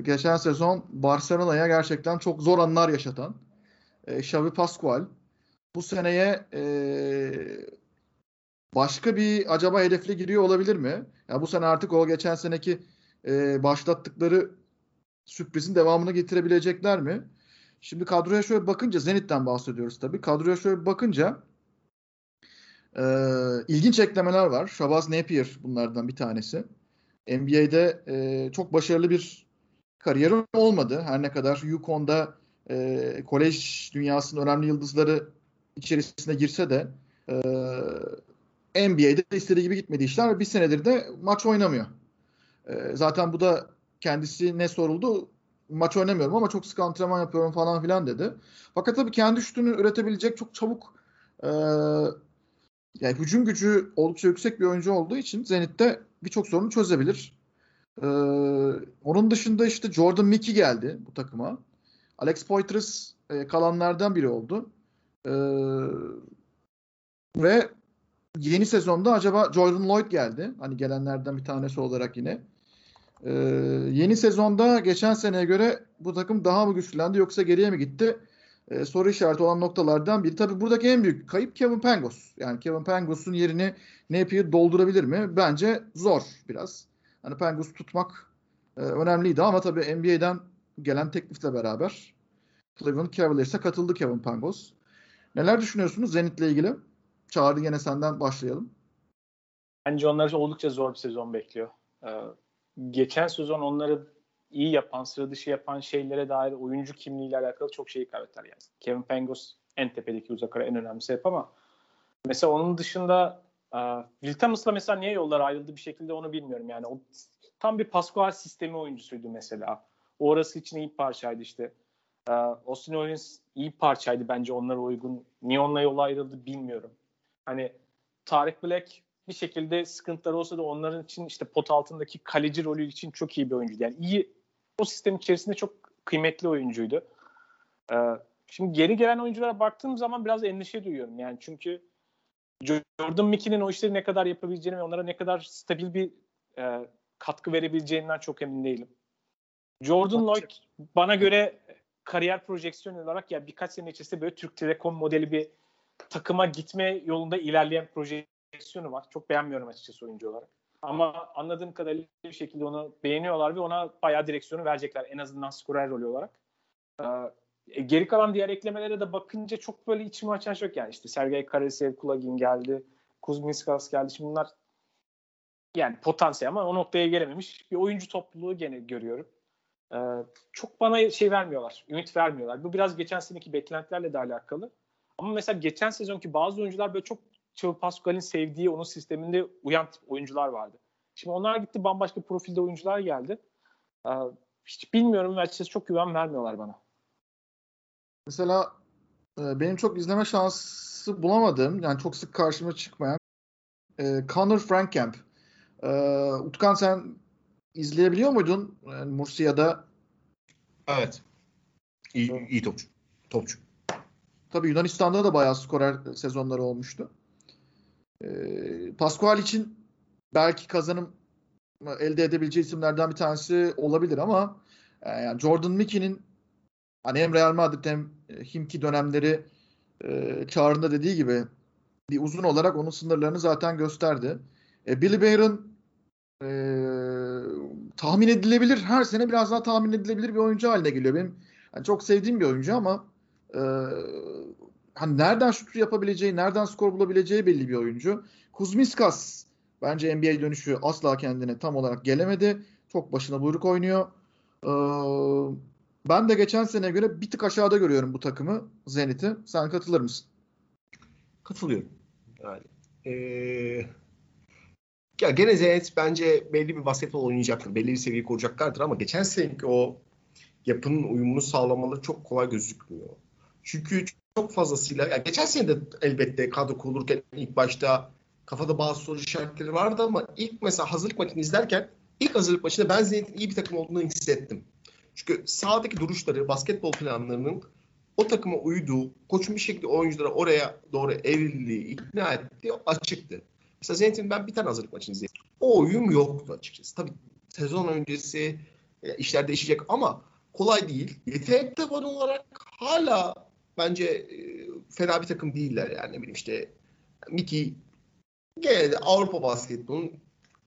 geçen sezon Barcelona'ya gerçekten çok zor anlar yaşatan e, Xavi Pascual. Bu seneye e, başka bir acaba hedefle giriyor olabilir mi? Ya bu sene artık o geçen seneki e, başlattıkları sürprizin devamını getirebilecekler mi? Şimdi kadroya şöyle bakınca Zenit'ten bahsediyoruz tabii. Kadroya şöyle bakınca ee, ilginç eklemeler var. Shabazz Napier bunlardan bir tanesi. NBA'de e, çok başarılı bir kariyeri olmadı. Her ne kadar UConn'da e, kolej dünyasının önemli yıldızları içerisine girse de e, NBA'de istediği gibi gitmedi işler bir senedir de maç oynamıyor. E, zaten bu da kendisi ne soruldu? Maç oynamıyorum ama çok sık antrenman yapıyorum falan filan dedi. Fakat tabii kendi şutunu üretebilecek çok çabuk e, yani hücum gücü oldukça yüksek bir oyuncu olduğu için Zenit'te birçok sorunu çözebilir. Ee, onun dışında işte Jordan Mickey geldi bu takıma. Alex Poitras e, kalanlardan biri oldu. Ee, ve yeni sezonda acaba Jordan Lloyd geldi. Hani gelenlerden bir tanesi olarak yine. Ee, yeni sezonda geçen seneye göre bu takım daha mı güçlendi yoksa geriye mi gitti? Ee, soru işareti olan noktalardan biri. Tabii buradaki en büyük kayıp Kevin Pangos. Yani Kevin Pangos'un yerini Napier doldurabilir mi? Bence zor biraz. Hani Pangos tutmak e, önemliydi ama tabii NBA'den gelen teklifle beraber Cleveland Cavaliers'e katıldı Kevin Pangos. Neler düşünüyorsunuz Zenit'le ilgili? Çağrı yine senden başlayalım. Bence onlar oldukça zor bir sezon bekliyor. Ee, geçen sezon onları iyi yapan, sıra dışı yapan şeylere dair oyuncu kimliğiyle alakalı çok şey kaybettiler yani. Kevin Pangos en tepedeki uzak ara en önemli sebep ama mesela onun dışında uh, Will Thomas'la mesela niye yollar ayrıldı bir şekilde onu bilmiyorum. Yani o tam bir Pascual sistemi oyuncusuydu mesela. O orası için iyi parçaydı işte. Uh, Austin Owens iyi parçaydı bence onlara uygun. Niye onunla yol ayrıldı bilmiyorum. Hani Tarık Black bir şekilde sıkıntıları olsa da onların için işte pot altındaki kaleci rolü için çok iyi bir oyuncuydu. Yani iyi o sistem içerisinde çok kıymetli oyuncuydu. Ee, şimdi geri gelen oyunculara baktığım zaman biraz endişe duyuyorum. Yani çünkü Jordan Mickey'nin o işleri ne kadar yapabileceğini ve onlara ne kadar stabil bir e, katkı verebileceğinden çok emin değilim. Jordan Lloyd bana göre kariyer projeksiyonu olarak ya birkaç sene içerisinde böyle Türk Telekom modeli bir takıma gitme yolunda ilerleyen projeksiyonu var. Çok beğenmiyorum açıkçası oyuncu olarak. Ama anladığım kadarıyla bir şekilde onu beğeniyorlar ve ona bayağı direksiyonu verecekler. En azından skorer rolü olarak. Ee, geri kalan diğer eklemelere de bakınca çok böyle içimi açan şey yani. işte Sergey Karasev, Kulagin geldi. Kuzminskas geldi. Şimdi bunlar yani potansiyel ama o noktaya gelememiş bir oyuncu topluluğu gene görüyorum. Ee, çok bana şey vermiyorlar. Ümit vermiyorlar. Bu biraz geçen seneki beklentilerle de alakalı. Ama mesela geçen sezonki bazı oyuncular böyle çok Çağıl Pascal'in sevdiği onun sisteminde uyan tip oyuncular vardı. Şimdi onlar gitti bambaşka profilde oyuncular geldi. Ee, hiç bilmiyorum ve açıkçası çok güven vermiyorlar bana. Mesela e, benim çok izleme şansı bulamadığım yani çok sık karşıma çıkmayan e, Connor Frankkamp. E, Utkan sen izleyebiliyor muydun yani Mursia'da? Evet. İyi, iyi topçu. Topçu. Tabii Yunanistan'da da bayağı skorer sezonları olmuştu. E, Pascual için belki kazanım elde edebileceği isimlerden bir tanesi olabilir ama e, yani Jordan Mickey'nin hani hem Real Madrid hem e, Himki dönemleri e, çağrında dediği gibi bir uzun olarak onun sınırlarını zaten gösterdi. E, Billy Bayron e, tahmin edilebilir her sene biraz daha tahmin edilebilir bir oyuncu haline geliyor. Benim yani çok sevdiğim bir oyuncu ama e, hani nereden şut yapabileceği, nereden skor bulabileceği belli bir oyuncu. Kuzmiskas bence NBA dönüşü asla kendine tam olarak gelemedi. Çok başına buyruk oynuyor. Ee, ben de geçen sene göre bir tık aşağıda görüyorum bu takımı Zenit'i. Sen katılır mısın? Katılıyorum. Yani ee, ya gene Zenit bence belli bir basketbol oynayacaktır. Belli bir seviye koruyacaklardır ama geçen seneki o yapının uyumunu sağlamaları çok kolay gözükmüyor. Çünkü çok fazlasıyla yani geçen sene de elbette kadro kurulurken ilk başta kafada bazı soru işaretleri vardı ama ilk mesela hazırlık maçını izlerken ilk hazırlık maçında ben Zenit'in iyi bir takım olduğunu hissettim. Çünkü sahadaki duruşları, basketbol planlarının o takıma uyduğu, koçun bir şekilde oyunculara oraya doğru evliliği ikna ettiği açıktı. Mesela Zenit'in ben bir tane hazırlık maçını izledim. O uyum yoktu açıkçası. Tabii sezon öncesi e, işler değişecek ama kolay değil. Yetenek tabanı olarak hala bence e, fena bir takım değiller yani ne bileyim işte Mickey gene de Avrupa basketbolunun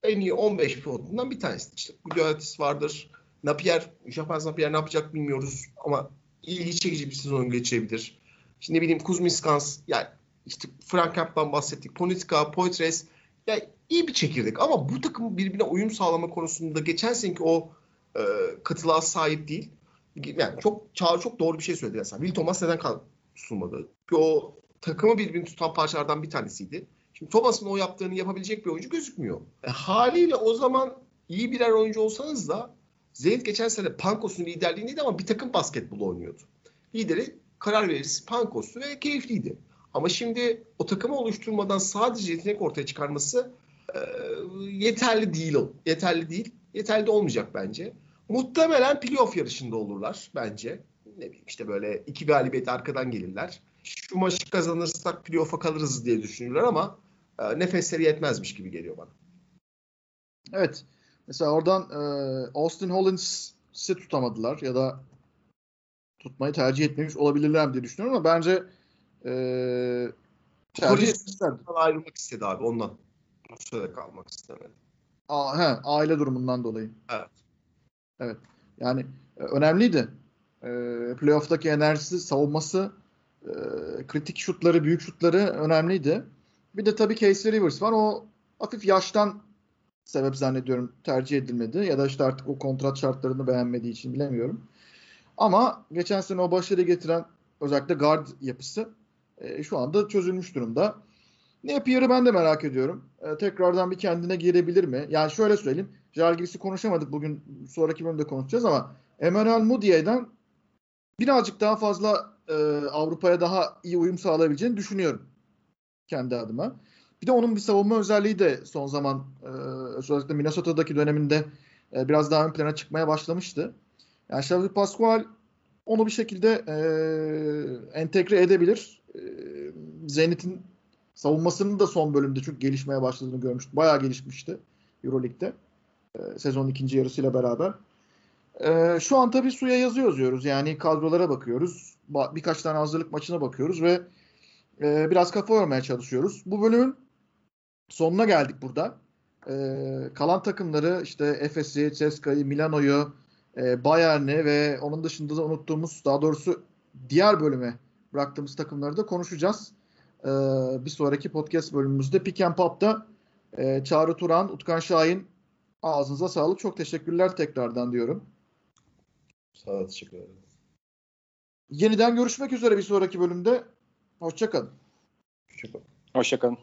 en iyi 15 pivotundan bir tanesi. İşte Gudiotis vardır. Napier, Japon Napier ne yapacak bilmiyoruz ama ilgi çekici bir sezon geçirebilir. Şimdi ne bileyim Kuzmiskans yani işte Frank Kamp'tan bahsettik. Ponitka, Poitres yani iyi bir çekirdek ama bu takım birbirine uyum sağlama konusunda geçen seneki o e, katılığa sahip değil. Yani çok Çağrı çok doğru bir şey söyledi mesela. Will Thomas neden sunmadı? O takımı birbirini tutan parçalardan bir tanesiydi. Şimdi Thomas'ın o yaptığını yapabilecek bir oyuncu gözükmüyor. E, haliyle o zaman iyi birer oyuncu olsanız da Zenit geçen sene Pankos'un liderliğindeydi ama bir takım basketbol oynuyordu. Lideri karar vericisi Pankos'tu ve keyifliydi. Ama şimdi o takımı oluşturmadan sadece yetenek ortaya çıkarması e, yeterli değil. Yeterli değil. Yeterli de olmayacak bence. Muhtemelen playoff yarışında olurlar bence. Ne bileyim işte böyle iki galibiyet arkadan gelirler. Şu maçı kazanırsak playoff'a kalırız diye düşünürler ama e, nefesleri yetmezmiş gibi geliyor bana. Evet. Mesela oradan e, Austin Hollins'i tutamadılar ya da tutmayı tercih etmemiş olabilirler diye düşünüyorum ama bence e, tercih ayrılmak istedi abi ondan. Rusya'da kalmak istemedi. A, he, aile durumundan dolayı. Evet. Evet. Yani e, önemliydi. E, playoff'taki enerjisi, savunması, e, kritik şutları, büyük şutları önemliydi. Bir de tabii Casey Rivers var. O hafif yaştan sebep zannediyorum tercih edilmedi. Ya da işte artık o kontrat şartlarını beğenmediği için bilemiyorum. Ama geçen sene o başarı getiren özellikle guard yapısı e, şu anda çözülmüş durumda. Napier'ı ben de merak ediyorum. E, tekrardan bir kendine girebilir mi? Yani şöyle söyleyeyim. Jalgiris'i konuşamadık bugün. Sonraki bölümde konuşacağız ama Emmanuel Mudier'den birazcık daha fazla e, Avrupa'ya daha iyi uyum sağlayabileceğini düşünüyorum. Kendi adıma. Bir de onun bir savunma özelliği de son zaman e, özellikle Minnesota'daki döneminde e, biraz daha ön plana çıkmaya başlamıştı. Yani Xavier Pascual onu bir şekilde e, entegre edebilir. E, Zenit'in savunmasının da son bölümde çok gelişmeye başladığını görmüştüm. Bayağı gelişmişti Euroleague'de. E, sezonun ikinci yarısıyla beraber. E, şu an tabii suya yazı yazıyoruz. Yani kadrolara bakıyoruz. Ba- birkaç tane hazırlık maçına bakıyoruz ve e, biraz kafa yormaya çalışıyoruz. Bu bölümün sonuna geldik burada. E, kalan takımları işte Efes'i, Ceska'yı, Milano'yu, e, Bayern'i ve onun dışında da unuttuğumuz daha doğrusu diğer bölüme bıraktığımız takımları da konuşacağız. E, bir sonraki podcast bölümümüzde Pick and Pop'ta e, Çağrı Turan, Utkan Şahin ağzınıza sağlık. Çok teşekkürler tekrardan diyorum. Sağ ol, teşekkür ederim. Yeniden görüşmek üzere bir sonraki bölümde. Hoşçakalın. Hoşçakalın. Hoşçakalın.